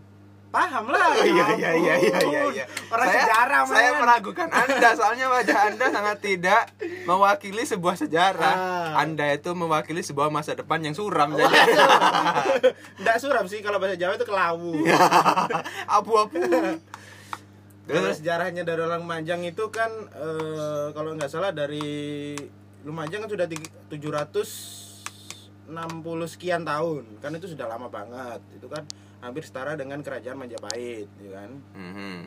paham lah. Oh, iya, iya, iya, iya, iya, iya. orang saya, sejarah man. saya meragukan anda soalnya wajah anda sangat tidak mewakili sebuah sejarah. Ah. anda itu mewakili sebuah masa depan yang suram oh, jadi tidak suram sih kalau bahasa jawa itu kelawu. [laughs] Ya, abu-abu. Kalau sejarahnya dari orang Manjang itu kan e, kalau nggak salah dari Lumajang kan sudah 700 60 sekian tahun. Kan itu sudah lama banget. Itu kan hampir setara dengan kerajaan Majapahit gitu kan? Mm-hmm.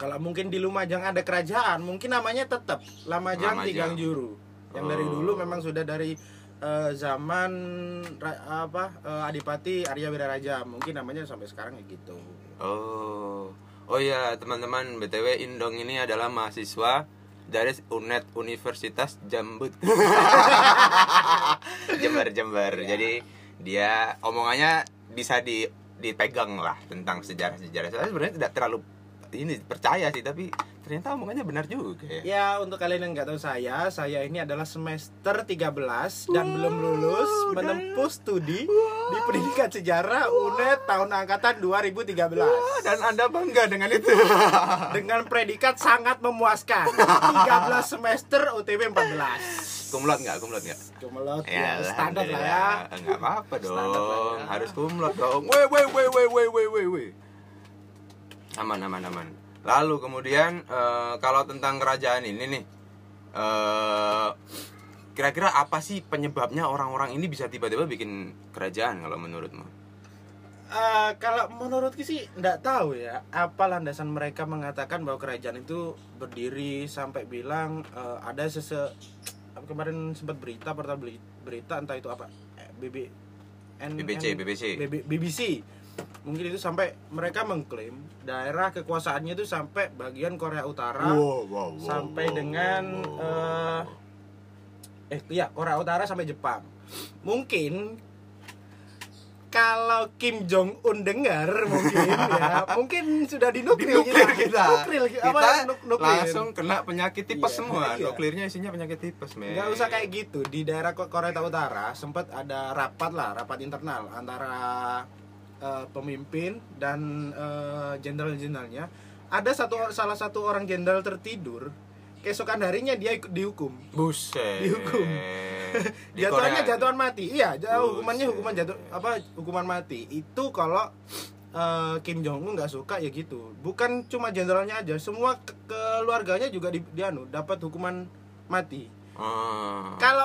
kalau mungkin di Lumajang ada kerajaan mungkin namanya tetap Lamajang, Lamajang. Tigang Juru. Yang oh. dari dulu memang sudah dari uh, zaman apa uh, Adipati Arya Wiraraja mungkin namanya sampai sekarang ya gitu. Oh. Oh ya teman-teman btw Indong ini adalah mahasiswa dari UNED Universitas Jambut. [laughs] Jember Jember. Jadi dia omongannya bisa di dipegang lah tentang sejarah-sejarah. Saya sebenarnya tidak terlalu ini percaya sih, tapi Ternyata omongannya benar juga ya. Ya, untuk kalian yang nggak tahu saya, saya ini adalah semester 13 dan belum lulus dan... Ya? menempuh studi wow, di Pendidikan Sejarah wow. UNED tahun angkatan 2013. Wow, dan Anda bangga dengan itu. [laughs] dengan predikat sangat memuaskan. 13 semester UTB 14. Kumlot nggak? Kumlot nggak? Kumlot ya, standar lah ya. Enggak apa-apa dong. Ya. Harus kumlot dong. Weh weh weh weh weh weh weh. Aman aman aman lalu kemudian eh, kalau tentang kerajaan ini nih eh kira-kira apa sih penyebabnya orang-orang ini bisa tiba-tiba bikin kerajaan kalau menurutmu? Eh, kalau menurutku sih nggak tahu ya apa landasan mereka mengatakan bahwa kerajaan itu berdiri sampai bilang eh, ada sese kemarin sempat berita beli- berita entah itu apa BB N- BBC BBC BB- BBC mungkin itu sampai mereka mengklaim daerah kekuasaannya itu sampai bagian Korea Utara sampai dengan eh eh iya Korea Utara sampai Jepang. Mungkin kalau Kim Jong Un dengar mungkin ya [laughs] mungkin sudah dinuklir Dinuklir kita. Nuklir, kita. Apa, nuk- nuklir. langsung kena penyakit tipes Iya, semua. iya. nuklirnya isinya penyakit tipes men. Nggak usah kayak gitu. Di daerah Ko- Korea Utara sempat ada rapat lah rapat internal antara eh, pemimpin dan eh, jenderal-jenderalnya ada satu salah satu orang jenderal tertidur keesokan harinya dia ikut dihukum. Buset. Dihukum. [laughs] Di jatuhannya Korea. jatuhan mati. Iya jauh hukumannya hukuman jatuh apa hukuman mati. Itu kalau eh, Kim Jong Un nggak suka ya gitu. Bukan cuma jenderalnya aja semua ke- keluarganya juga di, dianu dapat hukuman mati. Ah. kalau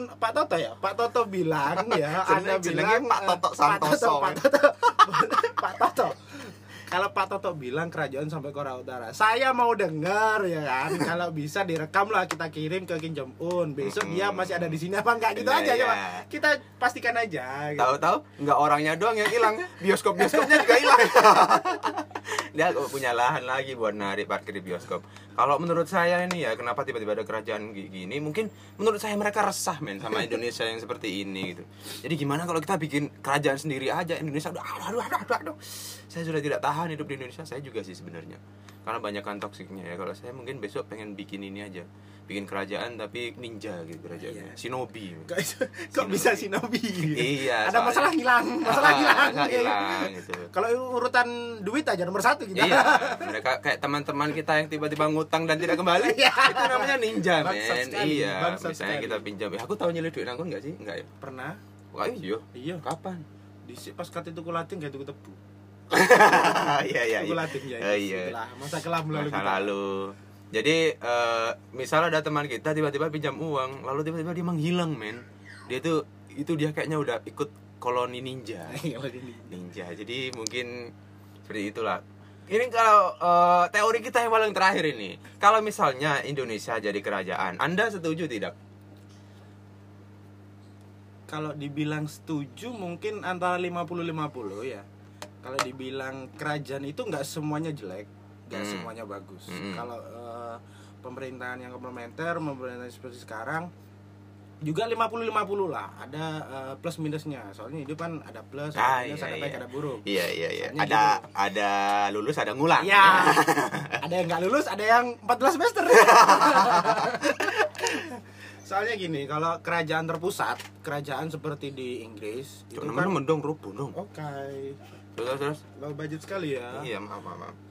Pak Ton Pak Toto ya? Pak Toto bilang [laughs] ya Anda bilang Pak eh, Toto Santoso, Pak Toto Pak Toto, [laughs] Pak Toto. Kalau Pak Toto bilang kerajaan sampai Korea Utara saya mau dengar ya kan? [laughs] Kalau bisa direkam lah kita kirim ke Kim Jong Un besok dia masih ada di sini apa enggak? Gitu Nah, aja iya. coba. Kita pastikan aja gitu. Tahu-tahu nggak orangnya doang yang hilang, bioskop bioskopnya juga hilang. Dia punya lahan lagi buat narik parkir di bioskop. Kalau menurut saya ini ya, kenapa tiba-tiba ada kerajaan gi- gini? Mungkin menurut saya mereka resah men sama [laughs] Indonesia yang seperti ini gitu. Jadi gimana kalau kita bikin kerajaan sendiri aja Indonesia udah aduh aduh aduh aduh. aduh. Saya sudah tidak tahan hidup di Indonesia. Saya juga sih sebenarnya. Karena banyak kan toksiknya ya. Kalau saya mungkin besok pengen bikin ini aja. Bikin kerajaan tapi ninja gitu kerajaannya. Shinobi. kok, kok bisa Shinobi Iya, ada soalnya- masalah hilang [laughs] masalah Ah, hilang masalah hilang gitu. kalau urutan duit aja nomor satu gitu Iya, mereka kayak teman-teman kita yang tiba-tiba ngutang dan tidak kembali. Iya. itu namanya ninja, men. Iya, bangsat misalnya sekali. kita pinjam. Eh, aku tahu nyelip duit nangkun enggak sih? Enggak ya? pernah Wah, iya. iya Kapan? di pas kata itu kulatin gak itu tebu [laughs] Iya, iya, Tuku iya. Latin, ya, Oh, iya. itulah, masa kelam lalu Masa kita. lalu. Jadi, eh misal ada teman kita tiba-tiba pinjam uang, lalu tiba-tiba dia menghilang, men. Dia tuh itu dia kayaknya udah ikut koloni ninja. [laughs] Gini. ninja jadi mungkin seperti itulah ini kalau eh, teori kita yang paling terakhir ini kalau misalnya Indonesia jadi kerajaan anda setuju tidak kalau dibilang setuju mungkin antara 50-50 ya kalau dibilang kerajaan itu nggak semuanya jelek nggak Hmm. semuanya bagus Hmm. kalau eh, pemerintahan yang komplementer pemerintahan seperti sekarang juga 50-50 lah. Ada eh, plus minusnya. Soalnya hidup kan ada plus Ah, minus iya, ada baik iya. ada buruk. Iya iya iya. Soalnya ada ada lulus ada ngulang. Ya [laughs] ada yang nggak lulus ada yang 14 semester. [laughs] Soalnya gini kalau kerajaan terpusat kerajaan seperti di Inggris itu kan temen-temen dong rubuh dong oke. Terus terus. Low budget sekali ya. Iya maaf maaf, maaf.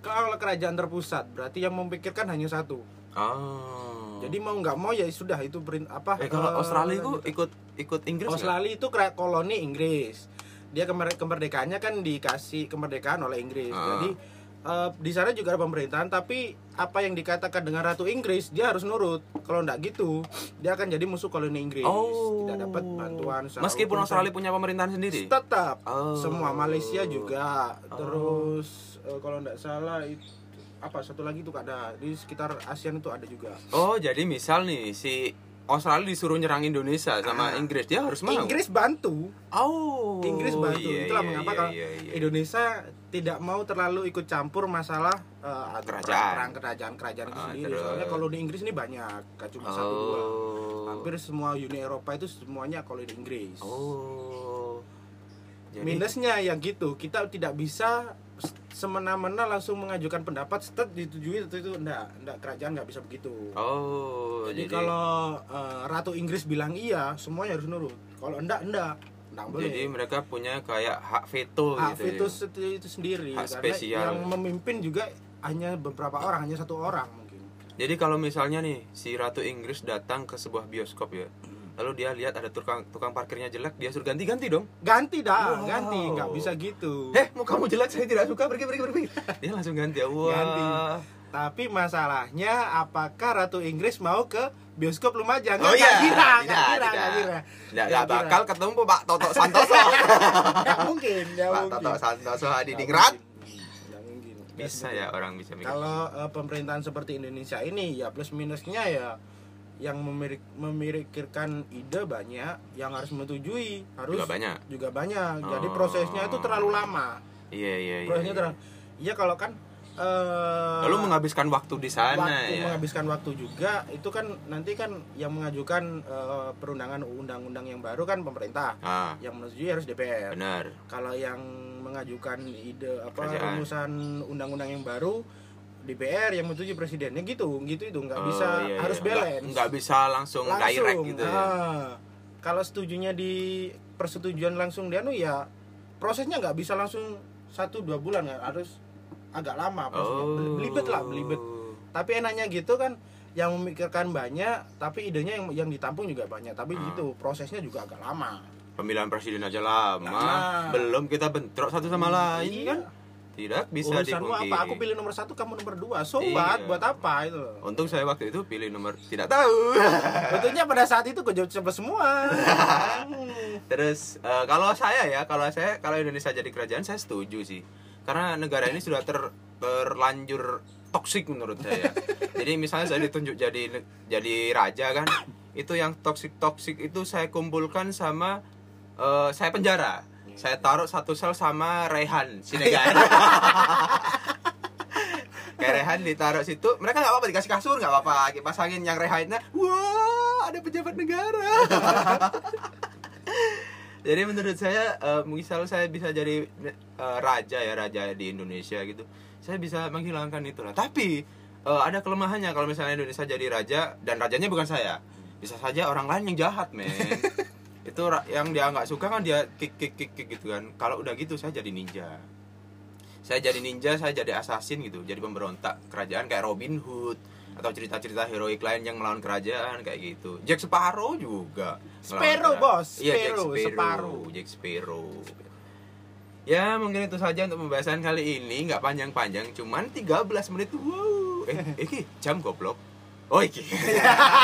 Kalau kerajaan terpusat berarti yang memikirkan hanya satu. Oh. Jadi mau nggak mau ya sudah itu perin apa eh kalau eh, Australia itu ikut ikut Inggris? Australia itu koloni Inggris. Dia kemer- kemerdekaannya kan dikasih kemerdekaan oleh Inggris. Ah. jadi eh, di sana juga ada pemerintahan tapi apa yang dikatakan dengan ratu Inggris dia harus nurut kalau nggak gitu dia akan jadi musuh koloni Inggris oh tidak dapat bantuan meskipun. Australia punya pemerintahan sendiri tetap Oh. semua Malaysia juga Oh. terus eh, kalau nggak salah itu apa satu lagi itu ada di sekitar ASEAN itu ada juga Oh, jadi misal nih si Australia disuruh nyerang Indonesia sama Ah. Inggris, dia harus mau. Inggris bantu Oh. Inggris bantu iya, itulah iya, mengapa iya, kalau iya, iya. Indonesia tidak mau terlalu ikut campur masalah eh, Kerajaan. perang, kerajaan kerajaan itu Ah, sendiri terus. soalnya kalau di Inggris ini banyak gak cuma satu dua Oh. hampir semua Uni Eropa itu semuanya koloni Inggris Oh. Jadi minusnya ya gitu kita tidak bisa semena-mena langsung mengajukan pendapat setet disetujui itu itu enggak enggak kerajaan nggak bisa begitu Oh, jadi, kalau eh, ratu Inggris bilang iya semuanya harus nurut kalau enggak enggak enggak boleh jadi mereka punya kayak hak veto hak gitu. veto ya. itu, sendiri Hak karena spesial. yang memimpin juga hanya beberapa orang hanya satu orang mungkin Jadi kalau misalnya nih si Ratu Inggris datang ke sebuah bioskop ya, lalu dia lihat ada tukang tukang parkirnya jelek, dia suruh ganti-ganti dong. Ganti dah, Wow. ganti, nggak bisa gitu. Eh, mau kamu jelek saya tidak suka, pergi pergi pergi. Dia langsung ganti. Wah. Ganti. Tapi masalahnya apakah Ratu Inggris mau ke bioskop Lumajang? Oh iya, kira, tidak, kira, tidak. nggak kira. Kira. bakal ketemu Pak Toto Santoso. [laughs] Nggak mungkin, nggak Pak mungkin. Toto Santoso. Nggak mungkin. Bisa ya orang bisa mikir. Kalau eh, pemerintahan seperti Indonesia ini ya plus minusnya ya yang memirik, memikirkan ide banyak, yang harus menyetujui harus Juga banyak. juga banyak. Jadi Oh. prosesnya itu terlalu lama. Iya iya iya. Prosesnya iya. terlalu. Iya kalau kan eh Lalu menghabiskan waktu di sana waktu ya. menghabiskan waktu juga itu kan nanti kan yang mengajukan eh, perundangan undang-undang yang baru kan pemerintah Ah, yang menyetujui harus DPR benar. kalau yang mengajukan ide apa Kerajaan. rumusan undang-undang yang baru DPR yang menyetujui presidennya gitu gitu itu nggak Oh, bisa iya, iya. harus balance Nggak bisa langsung, direct gitu ya. Ah. kalau setujunya di persetujuan langsung dia anu ya prosesnya nggak bisa langsung satu dua bulan ya harus agak lama prosesnya Oh. belibet lah belibet tapi enaknya gitu kan yang memikirkan banyak tapi idenya yang yang ditampung juga banyak tapi Ah. gitu prosesnya juga agak lama Pemilihan presiden aja lama. Lama. Belum kita bentrok satu sama lain Iya. kan? Tidak bisa urusanmu apa aku pilih nomor satu kamu nomor dua so Iya. buat apa itu Untung saya waktu itu pilih nomor tidak tahu. [laughs] Tentunya pada saat itu gue jawab semua [laughs] Terus eh, kalau saya ya, kalau saya kalau Indonesia jadi kerajaan saya setuju sih. Karena negara ini sudah ter, terlanjur toksik menurut saya. [laughs] jadi misalnya saya ditunjuk jadi jadi raja kan, itu yang toksik toksik itu saya kumpulkan sama eh, saya penjara. Saya taruh satu sel sama Rehan Sinegar. [laughs] Kayak Rehan ditaruh situ, mereka nggak apa-apa dikasih kasur nggak apa-apa, pasangin yang Rehannya, wah ada pejabat negara. [laughs] Jadi menurut saya, eh, misal saya bisa jadi eh, raja ya raja di Indonesia gitu, saya bisa menghilangkan itu lah. Tapi eh, ada kelemahannya kalau misalnya Indonesia jadi raja dan rajanya bukan saya, bisa saja orang lain yang jahat men. [laughs] itu yang dia nggak suka kan dia kick kick kick kick gitu kan. Kalau udah gitu saya jadi ninja. Saya jadi ninja, saya jadi assassin gitu, jadi pemberontak kerajaan kayak Robin Hood atau cerita-cerita heroik lain yang melawan kerajaan kayak gitu. Jack Sparrow juga. Sparrow, bos. Iya, Jack Sparrow, Sparrow. Jack Sparrow. Ya, mungkin itu saja untuk pembahasan kali ini, nggak panjang-panjang, cuman 13 menit. Wow. Eh, iki jam goblok. Oh, iki.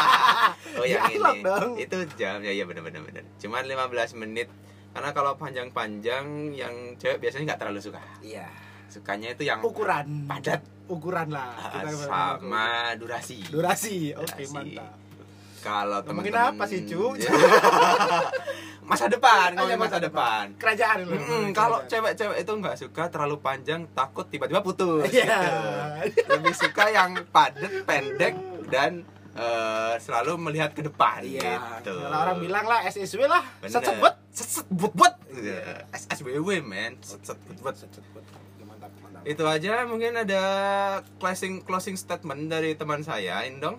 [laughs] oh, yang ini. Itu jam. Ya, iya benar-benar benar. Cuman 15 menit. Karena kalau panjang-panjang yang cewek biasanya nggak terlalu suka. iya Sukanya itu yang ukuran padat ukuran lah Ah, Kita sama durasi. durasi oke Durasi. mantap Kalau Ngomongin teman-teman apa sih, Cu? [laughs] masa depan, iya, ngomongin masa depan. kerajaan loh. Mm, kalau cewek-cewek itu nggak suka terlalu panjang, takut tiba-tiba putus. Iya. gitu. Lebih suka yang padat, pendek dan eh, selalu melihat ke depan iya gitu. kalau orang bilang lah SSW lah set set buat set set but but SSWW man set set buat itu aja mungkin ada closing closing statement dari teman saya Indong.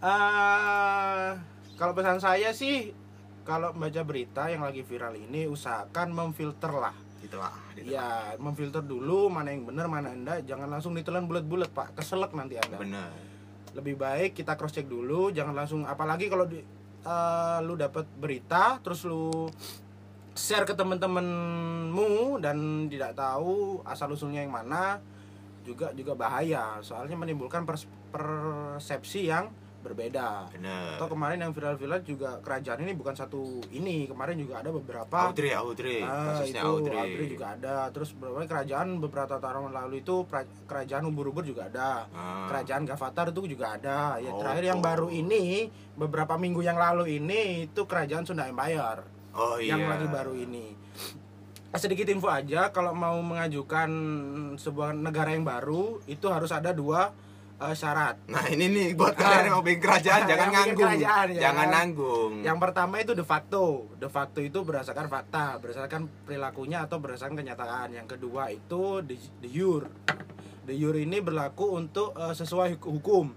Eh, kalau pesan saya sih kalau baca berita yang lagi viral ini usahakan memfilter lah. Gitulah gitu. ya memfilter dulu mana yang benar mana enggak. Jangan langsung ditelan bulat-bulat pak. Keselak nanti anda. Bener lebih baik kita cross check dulu jangan langsung apalagi kalau di, eh, lu dapat berita terus lu share ke temen-temenmu dan tidak tahu asal usulnya yang mana juga juga bahaya. Soalnya menimbulkan pers- persepsi yang berbeda. Bener atau kemarin yang viral-viral juga kerajaan ini bukan satu ini. Kemarin juga ada beberapa Audrey Audrey. Kasusnya itu Audrey. Audrey juga ada. Terus beberapa kerajaan beberapa tahun lalu itu kerajaan ubur-ubur juga ada. Ah. kerajaan Gavatar itu juga ada. Ya Oh, terakhir yang oh. baru ini beberapa minggu yang lalu ini itu kerajaan Sunda Empire oh iya. Yang lagi baru ini. Sedikit info aja kalau mau mengajukan sebuah negara yang baru itu harus ada dua eh, syarat. Nah ini nih buat kalian yang mau bikin kerajaan jangan nganggung, kerajaan, ya. jangan nanggung. yang pertama itu de facto. De facto itu berdasarkan fakta berdasarkan perilakunya atau berdasarkan kenyataan. Yang kedua itu de, de jure. De jure ini berlaku untuk eh, sesuai huk- hukum.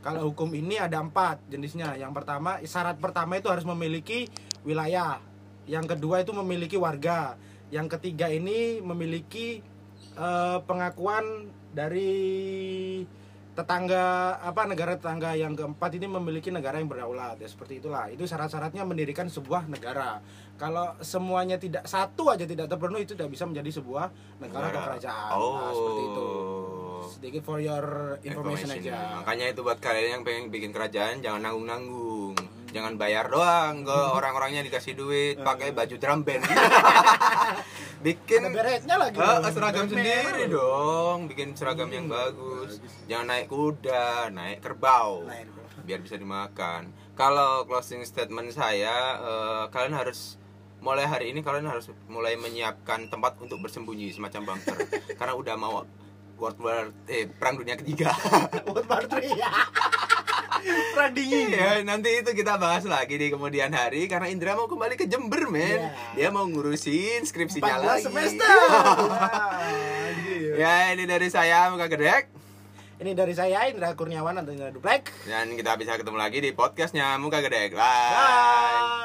Kalau hukum ini ada empat jenisnya. Yang pertama syarat pertama itu harus memiliki wilayah yang kedua itu memiliki warga. Yang ketiga ini memiliki eh, pengakuan dari tetangga apa negara tetangga yang keempat ini memiliki negara yang berdaulat ya seperti itulah. Itu syarat-syaratnya mendirikan sebuah negara. Kalau semuanya tidak satu aja tidak terpenuhi itu tidak bisa menjadi sebuah negara atau kerajaan. Nah, seperti itu. Sedikit for your information, Information. aja. Makanya itu buat kalian yang pengen bikin kerajaan jangan nanggung-nanggung jangan bayar doang ke mhm. orang-orangnya dikasih duit eh. pakai baju drum band. [laughs] Bikin beretnya lagi. Uh, seragam sendiri dong bikin seragam yang iya, bagus. jangan naik kuda naik kerbau biar bisa dimakan. Kalau closing statement saya uh, kalian harus mulai hari ini kalian harus mulai menyiapkan tempat untuk bersembunyi semacam bunker. [laughs] Karena udah mau World War eh, perang dunia ketiga. World War 3 [laughs] Pradingin. ya nanti itu kita bahas lagi di kemudian hari karena Indra mau kembali ke Jember, men. Yeah. Dia mau ngurusin skripsinya lagi. semester. [laughs] ya, ini dari saya Muka Gedek. Ini dari saya Indra Kurniawan atau Indra Duplek. Dan kita bisa ketemu lagi di podcastnya Muka Gedek. Bye. Bye.